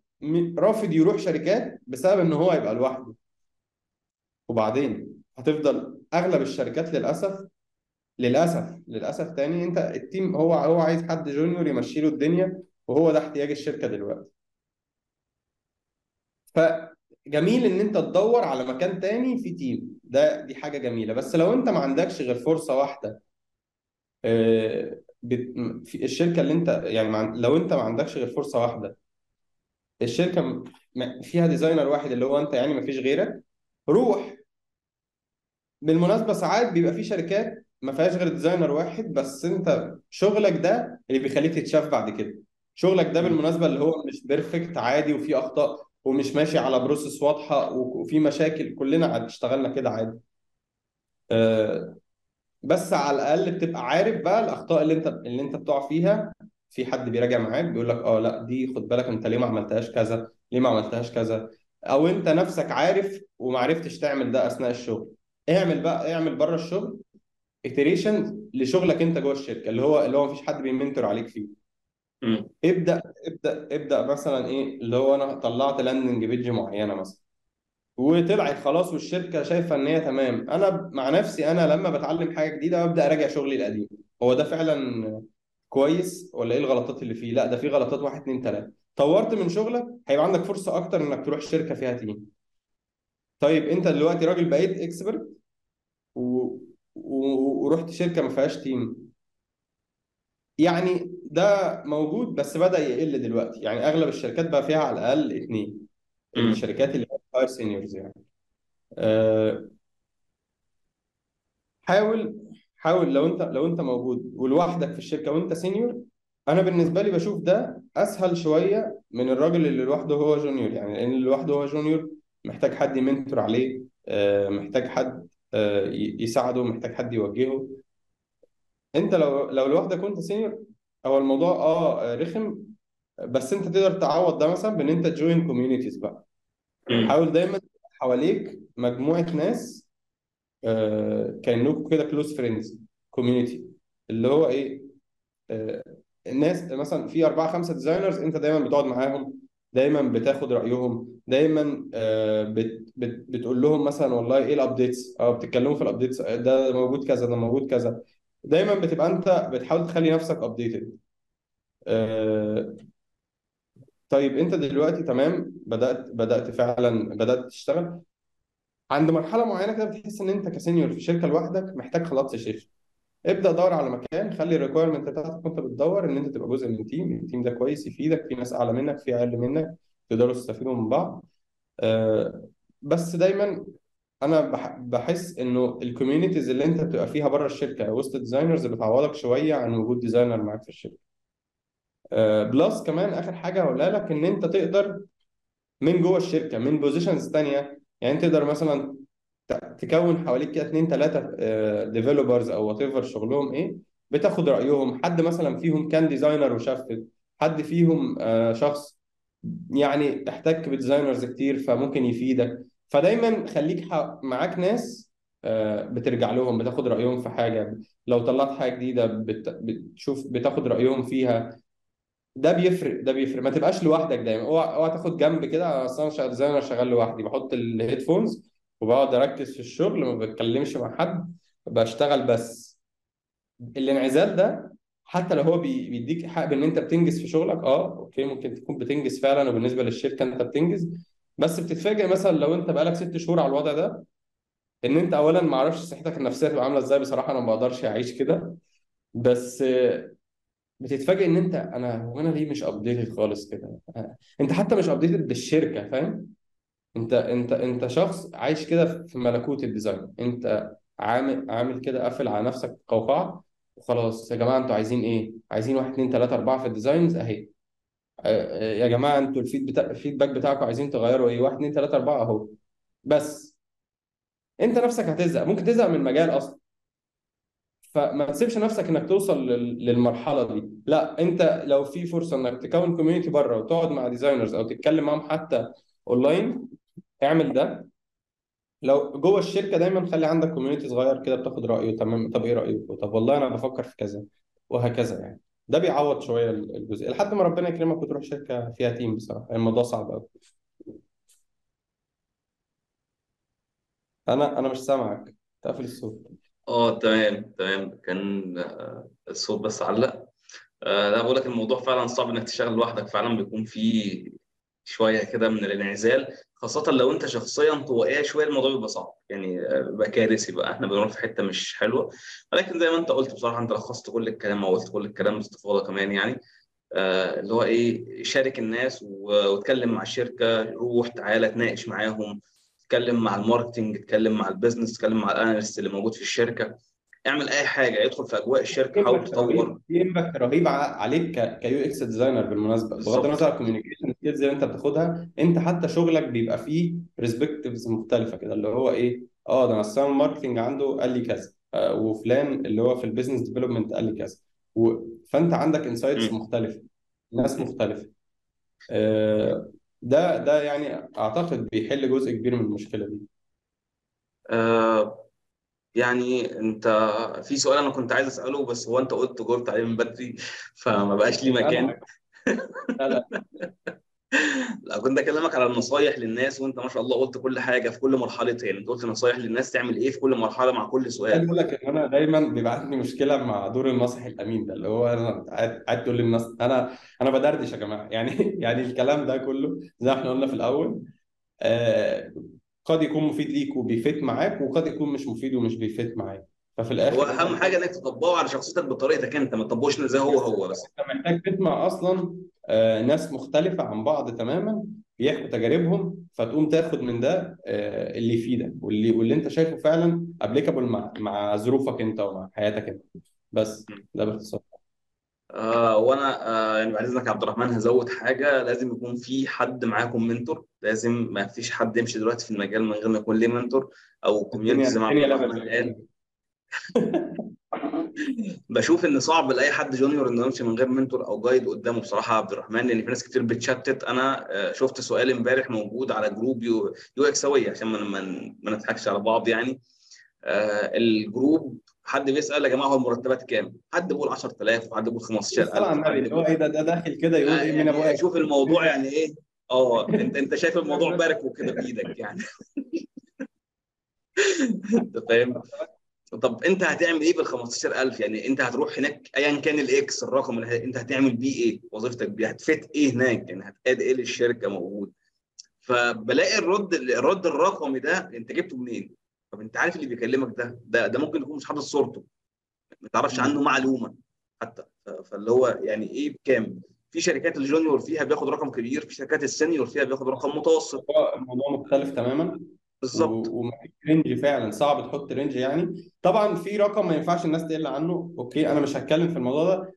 Speaker 2: رافض يروح شركات بسبب إن هو يبقى لوحده. وبعدين هتفضل أغلب الشركات للأسف للأسف للأسف تاني أنت ال team هو هو عايز حد junior يمشي له الدنيا وهو ده احتياج الشركة دلوقتي. فجميل إن أنت تدور على مكان تاني في team ده دي حاجة جميلة. بس لو أنت ما عندكش غير فرصة واحدة آه، في الشركة اللي أنت يعني لو أنت ما عندكش غير فرصة واحدة الشركة فيها designer واحد اللي هو أنت يعني ما فيش غيرك روح. بالمناسبة ساعات بيبقى في شركات ما فيهاش غير designer واحد بس انت شغلك ده اللي بيخليك تتشاف بعد كده. شغلك ده بالمناسبة اللي هو مش perfect عادي وفي أخطاء ومش ماشي على process واضحة وفي مشاكل كلنا عاد اشتغلنا كده عادي. آه، بس على الأقل بتبقى عارف بقى الأخطاء اللي انت اللي انت بتقع فيها. في حد بيراجع معاك بيقول لك آه لا دي خد بالك انت ليه ما عملتهاش كذا؟ ليه ما عملتهاش كذا؟ أو انت نفسك عارف وما عرفتش تعمل ده أثناء الشغل. اعمل بقى اعمل بره الشغل iteration لشغلك انت جوه الشركة اللي هو اللي هو مفيش حد بي mentor عليك فيه.
Speaker 1: امم
Speaker 2: ابدأ ابدأ ابدأ مثلا إيه اللي هو أنا طلعت landing page معينة مثلا. وطلعت خلاص والشركة شايفة إن هي تمام. أنا مع نفسي أنا لما بتعلم حاجة جديدة ببدأ أراجع شغلي القديم. هو ده فعلا كويس ولا إيه الغلطات اللي فيه؟ لا ده فيه غلطات واحد اتنين تلاتة. طورت من شغلك هيبقى عندك فرصة أكتر إنك تروح شركة فيها team طيب أنت دلوقتي راجل بقيت expert و... ورحت شركة ما فيهاش team. يعني ده موجود بس بدأ يقل دلوقتي. يعني أغلب الشركات بقى فيها على الأقل اتنين.
Speaker 1: امم
Speaker 2: الشركات اللي hire seniors يعني. أه حاول حاول لو أنت لو أنت موجود ولوحدك في الشركة وأنت senior أنا بالنسبة لي بشوف ده أسهل شوية من الراجل اللي لوحده هو junior يعني لأن اللي لوحده هو junior محتاج حد ي mentor عليه أه محتاج حد يساعده محتاج حد يوجهه. انت لو لو لوحدك وانت senior هو الموضوع آه رخم بس انت تقدر تعوض ده مثلا بإن انت ت join communities
Speaker 1: بقى.
Speaker 2: حاول دايما حواليك مجموعة ناس آه كأنكم كده close friends community اللي هو إيه؟ آه الناس مثلا في أربعة خمسة designers انت دايما بتقعد معاهم. دايما بتاخد رأيهم دايما آه بت بت بتقول لهم مثلا والله إيه ال updates آه بتتكلموا في ال updates ده موجود كذا ده موجود كذا. دايما بتبقى أنت بتحاول تخلي نفسك updated طيب أنت دلوقتي تمام؟ بدأت بدأت فعلا بدأت تشتغل؟ عند مرحلة معينة كده بتحس إن أنت ك senior في شركة لوحدك محتاج خلاص ت shift ابدأ دور على مكان خلي ال requirement بتاعتك وانت بتدور إن أنت تبقى جزء من team ال team ده كويس يفيدك في ناس أعلى منك في أقل منك تقدروا تستفيدوا من بعض. آه، بس دايما أنا بح- بحس إنه ال communities اللي أنت بتبقى فيها بره الشركة وسط ال designers بتعوضك شوية عن وجود designer معاك في الشركة. آه، plus كمان آخر حاجة هقولها لك إن أنت تقدر من جوه الشركة من positions تانية. يعني تقدر مثلا تكون حواليك كده اثنين ثلاثة developers أو whatever شغلهم إيه بتاخد رأيهم. حد مثلا فيهم كان designer وشفت حد فيهم آه، شخص يعني احتك ب designers كتير فممكن يفيدك. فدايما خليك معاك ناس آه، بترجع لهم بتاخد رأيهم في حاجة. لو طلعت حاجة جديدة بت- بتشوف بتاخد رأيهم فيها. ده بيفرق ده بيفرق. ما تبقاش لوحدك دايما. اوعى اوعى تاخد جنب كده. أصل أنا أنا شغال لوحدي بحط ال headphones وبقعد أركز في الشغل ما بتكلمش مع حد بشتغل بس. الانعزال ده حتى لو هو بي- بيديك حق بان أنت بتنجز في شغلك آه okay ممكن تكون بتنجز فعلا وبالنسبة للشركة أنت بتنجز. بس بتتفاجئ مثلا لو أنت بقالك ست شهور على الوضع ده إن أنت اولا ما أعرفش صحتك النفسية تبقى عاملة إزاي. بصراحة أنا ما بقدرش أعيش كده. بس بتتفاجئ إن أنت أنا هو أنا ليه مش updated خالص كده؟ أنت حتى مش updated بالشركة فاهم؟ انت انت انت شخص عايش كده في ملكوت ال design. انت عامل عامل كده قافل على نفسك قوقعة وخلاص يا جماعة أنتوا عايزين إيه؟ عايزين واحد اتنين تلاتة اربعة في ال designs اهي. آه، آه، يا جماعة أنتوا ال feed بتا... ال feedback بتاعكم عايزين تغيروا إيه؟ واحد اتنين تلاتة اربعة اهو. بس انت نفسك هتزهق. ممكن تزهق من المجال أصلا. فما تسيبش نفسك انك توصل لل- للمرحلة دي. لا انت لو في فرصة انك تكون community بره وتقعد مع designers أو تتكلم معاهم حتى أونلاين اعمل ده. لو جوه الشركة دايما خلي عندك community صغير كده بتاخد رأيه تمام؟ طب إيه رأيك؟ طب والله أنا بفكر في كذا وهكذا يعني. ده بيعوض شوية الجزء لحد ما ربنا يكرمك وتروح شركة فيها team بصراحة. الموضوع صعب قوي أنا أنا مش سامعك. تقفل الصوت.
Speaker 1: آه تمام تمام. كان آه، الصوت بس علق. آه، لا بقول لك الموضوع فعلا صعب إنك تشتغل لوحدك. فعلا بيكون فيه شوية كده من الانعزال خاصة لو أنت شخصيا انطوائيه شوية الموضوع بيبقى صعب. يعني آه، بيبقى كارثي بقى. إحنا بنروح في حتة مش حلوة. ولكن زي ما أنت قلت بصراحة أنت لخصت كل الكلام أو قلت كل الكلام باستفاضة كمان يعني. آه، اللي هو إيه شارك الناس واتكلم مع الشركة روح تعالى اتناقش معاهم اتكلم مع ال marketing اتكلم مع ال business اتكلم مع ال analyst اللي موجود في الشركة. اعمل أي حاجة ادخل في أجواء
Speaker 2: الشركة
Speaker 1: حاول تطور.
Speaker 2: في impact رهيب عليك ك UX designer بالمناسبة. بغض النظر عن ال communication skills اللي أنت بتاخدها أنت حتى شغلك بيبقى فيه perspectives مختلفة كده اللي هو إيه آه ده أنا ال sound marketing عنده قال لي كذا آه وفلان اللي هو في ال business development قال لي كذا. فأنت عندك
Speaker 1: insights.
Speaker 2: مختلفة ناس مختلفة. آه ده ده يعني أعتقد بيحل جزء كبير من المشكلة دي.
Speaker 1: آه يعني انت في سؤال أنا كنت عايز اساله بس هو انت قلت جاوبت عليه من بدري فما بقاش ليه مكان.
Speaker 2: لا لا. لا
Speaker 1: كنت اكلمك على النصايح للناس وانت ما شاء الله قلت كل حاجة في كل مرحلة. يعني انت قلت نصايح للناس تعمل إيه في كل مرحلة مع كل سؤال؟
Speaker 2: أقول لك ان أنا دايما بيبقى عندي مشكلة مع دور الناصح الأمين ده اللي هو أنا قاعد قاعد تقول للناس أنا أنا بدردش يا جماعة. يعني يعني الكلام ده كله زي ما إحنا قلنا في الأول آه قد يكون مفيد ليك وبيفيد معاك وقد يكون مش مفيد ومش بيفيد معاك. ففي
Speaker 1: هو
Speaker 2: الآخر انت
Speaker 1: أهم حاجة إنك تطبقه على شخصيتك بطريقتك أنت ما تطبقوش زي هو هو بس.
Speaker 2: أنت محتاج تسمع أصلا آه، ناس مختلفة عن بعض تماما بيحكوا تجاربهم فتقوم تاخد من ده آه، اللي يفيدك واللي واللي أنت شايفه فعلا applicable مع مع ظروفك أنت ومع حياتك أنت. بس ده باختصار.
Speaker 1: آه وأنا آه يعني بعد اذنك يا عبد الرحمن هزود حاجة. لازم يكون في حد معاكم mentor. لازم ما فيش حد يمشي دلوقتي في المجال من غير ما يكون ليه mentor أو كوميونتي زي ما عبد الرحمن قال. بشوف إن صعب لأي حد جونيور إنه يمشي من غير منتور أو جايد قدامه. بصراحة يا عبد الرحمن لأن في ناس كتير بتشتت. أنا آه، شفت سؤال امبارح موجود على جروب يو, يو إكس سويه عشان ما نضحكش على بعض يعني. آه، الجروب حد بيسأل يا جماعة هو المرتبات كام؟ حد بيقول 10000 وحد بيقول
Speaker 2: الصلاة على
Speaker 1: 15000
Speaker 2: النبي
Speaker 1: وحد
Speaker 2: اللي هو إيه ده ده داخل كده يقول
Speaker 1: آه،
Speaker 2: إيه من أبو
Speaker 1: يعني شوف الموضوع يعني إيه؟ آه انت أنت شايف الموضوع بارك وكده بإيدك يعني. أنت فاهم؟ طب أنت هتعمل إيه بال 15000 يعني أنت هتروح هناك ايا كان الاكس الرقم اللي أنت هتعمل بيه إيه؟ وظيفتك بيه؟ هتفيد إيه هناك؟ يعني هتفيد إيه للشركة موجود؟ فبلاقي الرد الرد الرقمي ده أنت جبته منين؟ طب انت عارف اللي بيكلمك ده؟ ده ده ممكن يكون مش حاطط صورته. ما تعرفش عنه معلومة حتى. فاللي هو يعني إيه بكام؟ في شركات ال junior فيها بياخد رقم كبير في شركات ال senior فيها بياخد رقم متوسط.
Speaker 2: الموضوع مختلف تماما.
Speaker 1: بالظبط.
Speaker 2: ومفيش range فعلا. صعب تحط range يعني. طبعا في رقم ما ينفعش الناس تقل عنه. okay أنا مش هتكلم في الموضوع ده.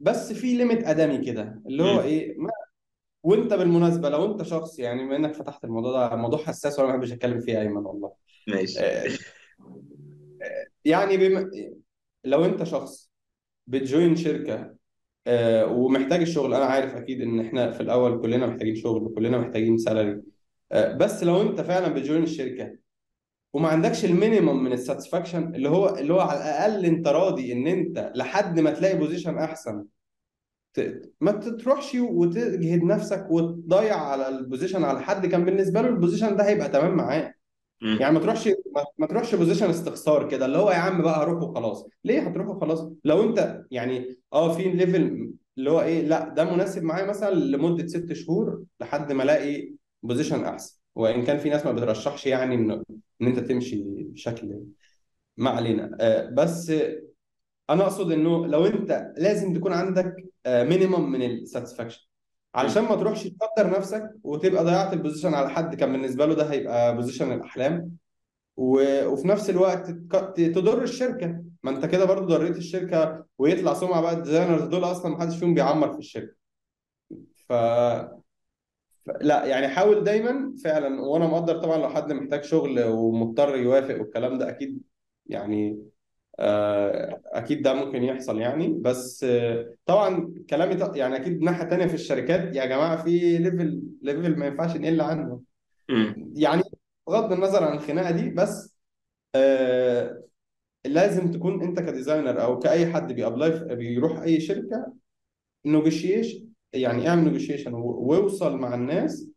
Speaker 2: بس في limit آدمي كده. اللي هو. إيه ما وأنت بالمناسبة لو أنت شخص يعني بما إنك فتحت الموضوع ده موضوع حساس وأنا ما بحبش أتكلم فيه أيمن والله.
Speaker 1: ماشي
Speaker 2: آه، يعني بما لو انت شخص بت join شركة آه، ومحتاج الشغل أنا عارف أكيد إن إحنا في الأول كلنا محتاجين شغل وكلنا محتاجين salary بس لو أنت فعلا بت join الشركة وما عندكش ال minimum من ال satisfaction اللي هو اللي هو على الأقل أنت راضي إن أنت لحد ما تلاقي position أحسن ما تروحش وتجهد نفسك وتضيع على ال position على حد كان بالنسبة له ال position ده هيبقى تمام معاه. يعني ما تروحش ما, تروحش position استخسار كده اللي هو يا عم بقى هروح وخلاص. ليه هتروح وخلاص؟ لو انت يعني آه في level اللي هو إيه لا ده مناسب معايا مثلا لمدة ست شهور لحد ما الاقي position أحسن. وإن كان في ناس ما بترشحش يعني ان إن أنت تمشي بشكل ما علينا. آه، بس أنا أقصد إنه لو أنت لازم تكون عندك minimum من ال satisfaction علشان ما تروحش تهدر نفسك وتبقى ضيعت ال position على حد كان بالنسبة له ده هيبقى position الاحلام و... وفي نفس الوقت تضر الشركة. ما انت كده برضو ضريت الشركة ويطلع سمعة بقى ال designers دول أصلا ما حدش فيهم بيعمر في الشركة. ف لا يعني حاول دايما فعلا وأنا مقدر طبعا لو حد محتاج شغل ومضطر يوافق والكلام ده أكيد يعني أكيد ده ممكن يحصل يعني بس آه، طبعا كلامي يعني أكيد ناحية تانية في الشركات يا جماعة في level level ما ينفعش نقل عنه. يعني بغض النظر عن الخناقة دي بس آه لازم تكون أنت ك designer أو كأي حد بي apply بيروح أي شركة نوجيشيشن يعني اعمل نوجيشيشن واوصل مع الناس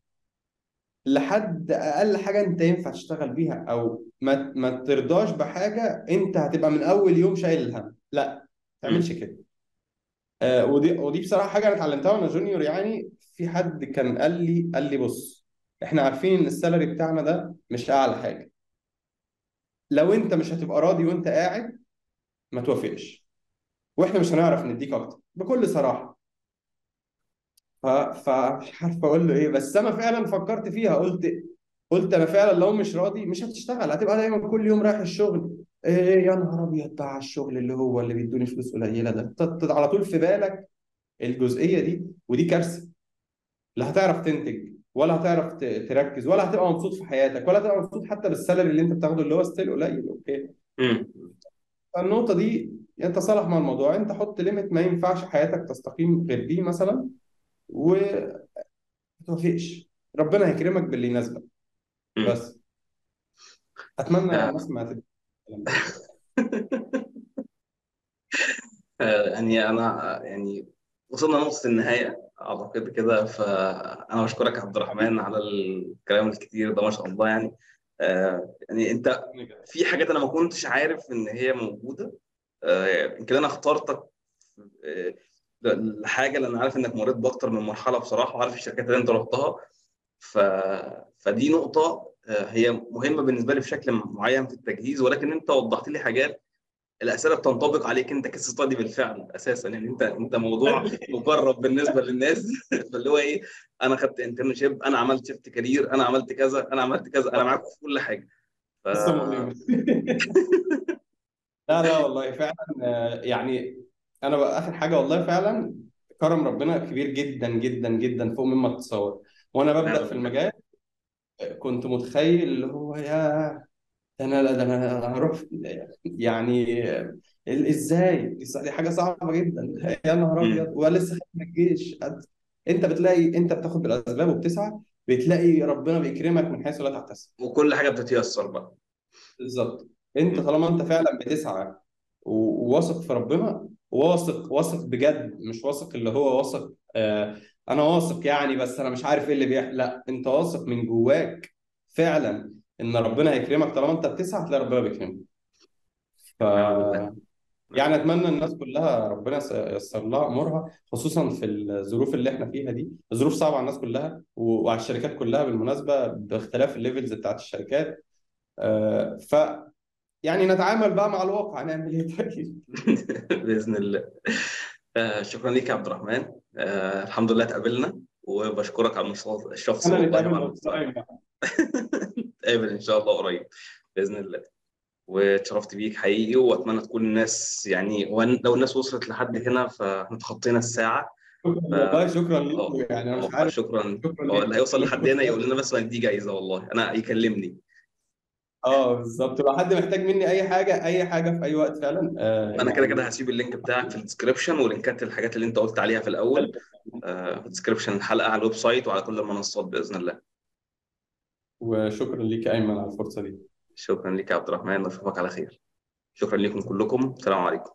Speaker 2: لحد أقل حاجة أنت ينفع تشتغل بيها أو ما ما ترضاش بحاجة أنت هتبقى من أول يوم شايل الهم. لا ما تعملش. كده. آه ودي ودي بصراحة حاجة أنا اتعلمتها وأنا junior يعني. في حد كان قال لي قال لي بص إحنا عارفين إن السالري بتاعنا ده مش أعلى حاجة. لو أنت مش هتبقى راضي وأنت قاعد ما توافقش. وإحنا مش هنعرف نديك أكتر. بكل صراحة. فمش عارف أقول له إيه بس أنا فعلا فكرت فيها قلت قلت أنا فعلا لو مش راضي مش هتشتغل هتبقى دايما كل يوم رايح الشغل. إيه يا نهار أبيض بقى على الشغل اللي هو اللي بيدوني فلوس قليلة ده. على طول في بالك الجزئية دي ودي كارثة. لا هتعرف تنتج ولا هتعرف تركز ولا هتبقى مبسوط في حياتك ولا هتبقى مبسوط حتى بال salary اللي أنت بتاخده اللي هو still قليل
Speaker 1: okay.
Speaker 2: فالنقطة دي أنت صالح مع الموضوع. أنت حط limit ما ينفعش حياتك تستقيم غير بيه مثلا. وما توافقش ربنا هيكرمك باللي يناسبك. بس. أتمنى
Speaker 1: آه.
Speaker 2: الناس ما تبقى الكلام ده
Speaker 1: آه، يعني أنا آه، يعني وصلنا نقطة النهاية أعتقد كده فأنا بشكرك عبد الرحمن على الكلام الكتير ده ما شاء الله يعني. آه يعني أنت في حاجات أنا ما كنتش عارف إن هي موجودة. آه، يمكن أنا اخترتك آه، لحاجة لأن عارف إنك مريت بأكتر من مرحلة بصراحة وعارف الشركات اللي أنت رحتها. ف... فدي نقطة آه، هي مهمة بالنسبة لي بشكل معين في التجهيز ولكن أنت وضحت لي حاجات الأسئلة بتنطبق عليك أنت case study بالفعل أساسا. يعني أنت أنت موضوع مقرب بالنسبة للناس. فاللي هو إيه أنا خدت internship أنا عملت shift career أنا عملت كذا أنا عملت كذا أنا معاك في كل حاجة. ف...
Speaker 2: لا لا والله فعلا آه، يعني أنا بقى آخر حاجة والله فعلا كرم ربنا كبير جدا جدا جدا فوق مما تتصور. وأنا ببدأ في المجال كنت متخيل اللي هو يا ده أنا ده أنا هروح يعني إزاي؟ دي حاجة صعبة جدا. يا نهار أبيض ولسه خارج من الجيش. أنت بتلاقي أنت بتاخد بالأسباب وبتسعى بتلاقي ربنا بيكرمك من حيث لا تحتسب.
Speaker 1: وكل حاجة بتتيسر بقى.
Speaker 2: بالظبط. أنت طالما أنت فعلا بتسعى وواثق في ربنا واثق واثق بجد مش واثق اللي هو واثق آه أنا واثق يعني بس أنا مش عارف إيه اللي بيحصل لا أنت واثق من جواك فعلا إن ربنا هيكرمك طالما أنت بتسعى تلاقي ربنا بيكرمك. ف يعني أتمنى الناس كلها ربنا ييسر لها أمورها خصوصا في الظروف اللي إحنا فيها دي. الظروف صعبة على الناس كلها وعلى الشركات كلها بالمناسبة باختلاف الليفلز بتاعت الشركات. آه، ف يعني نتعامل بقى مع الواقع نعمل إيه؟ طيب.
Speaker 1: بإذن الله. آه، شكرا لك يا عبد الرحمن. آه، الحمد لله اتقابلنا وبشكرك على المستوى الشخصي
Speaker 2: أنا نتقابل
Speaker 1: نتقابل إن شاء الله قريب بإذن الله. واتشرفت بيك حقيقي وأتمنى تكون الناس يعني لو الناس وصلت لحد هنا فاحنا تخطينا الساعة
Speaker 2: والله شكرا لكم يعني أنا مش عارف.
Speaker 1: شكرا. هو اللي هيوصل لحد هنا يقول لنا بس دي جايزة والله أنا يكلمني.
Speaker 2: آه بالظبط. لو حد محتاج مني أي حاجة أي حاجة في أي وقت فعلا آه
Speaker 1: أنا كده كده هسيب ال link بتاعك في ال description و link ات الحاجات اللي أنت قلت عليها في الأول آه في ال description الحلقة على ال website وعلى كل المنصات بإذن الله.
Speaker 2: وشكرا ليك أيمن على الفرصة دي.
Speaker 1: شكرا لك يا عبد الرحمن واشوفك على خير. شكرا لكم كلكم. السلام عليكم.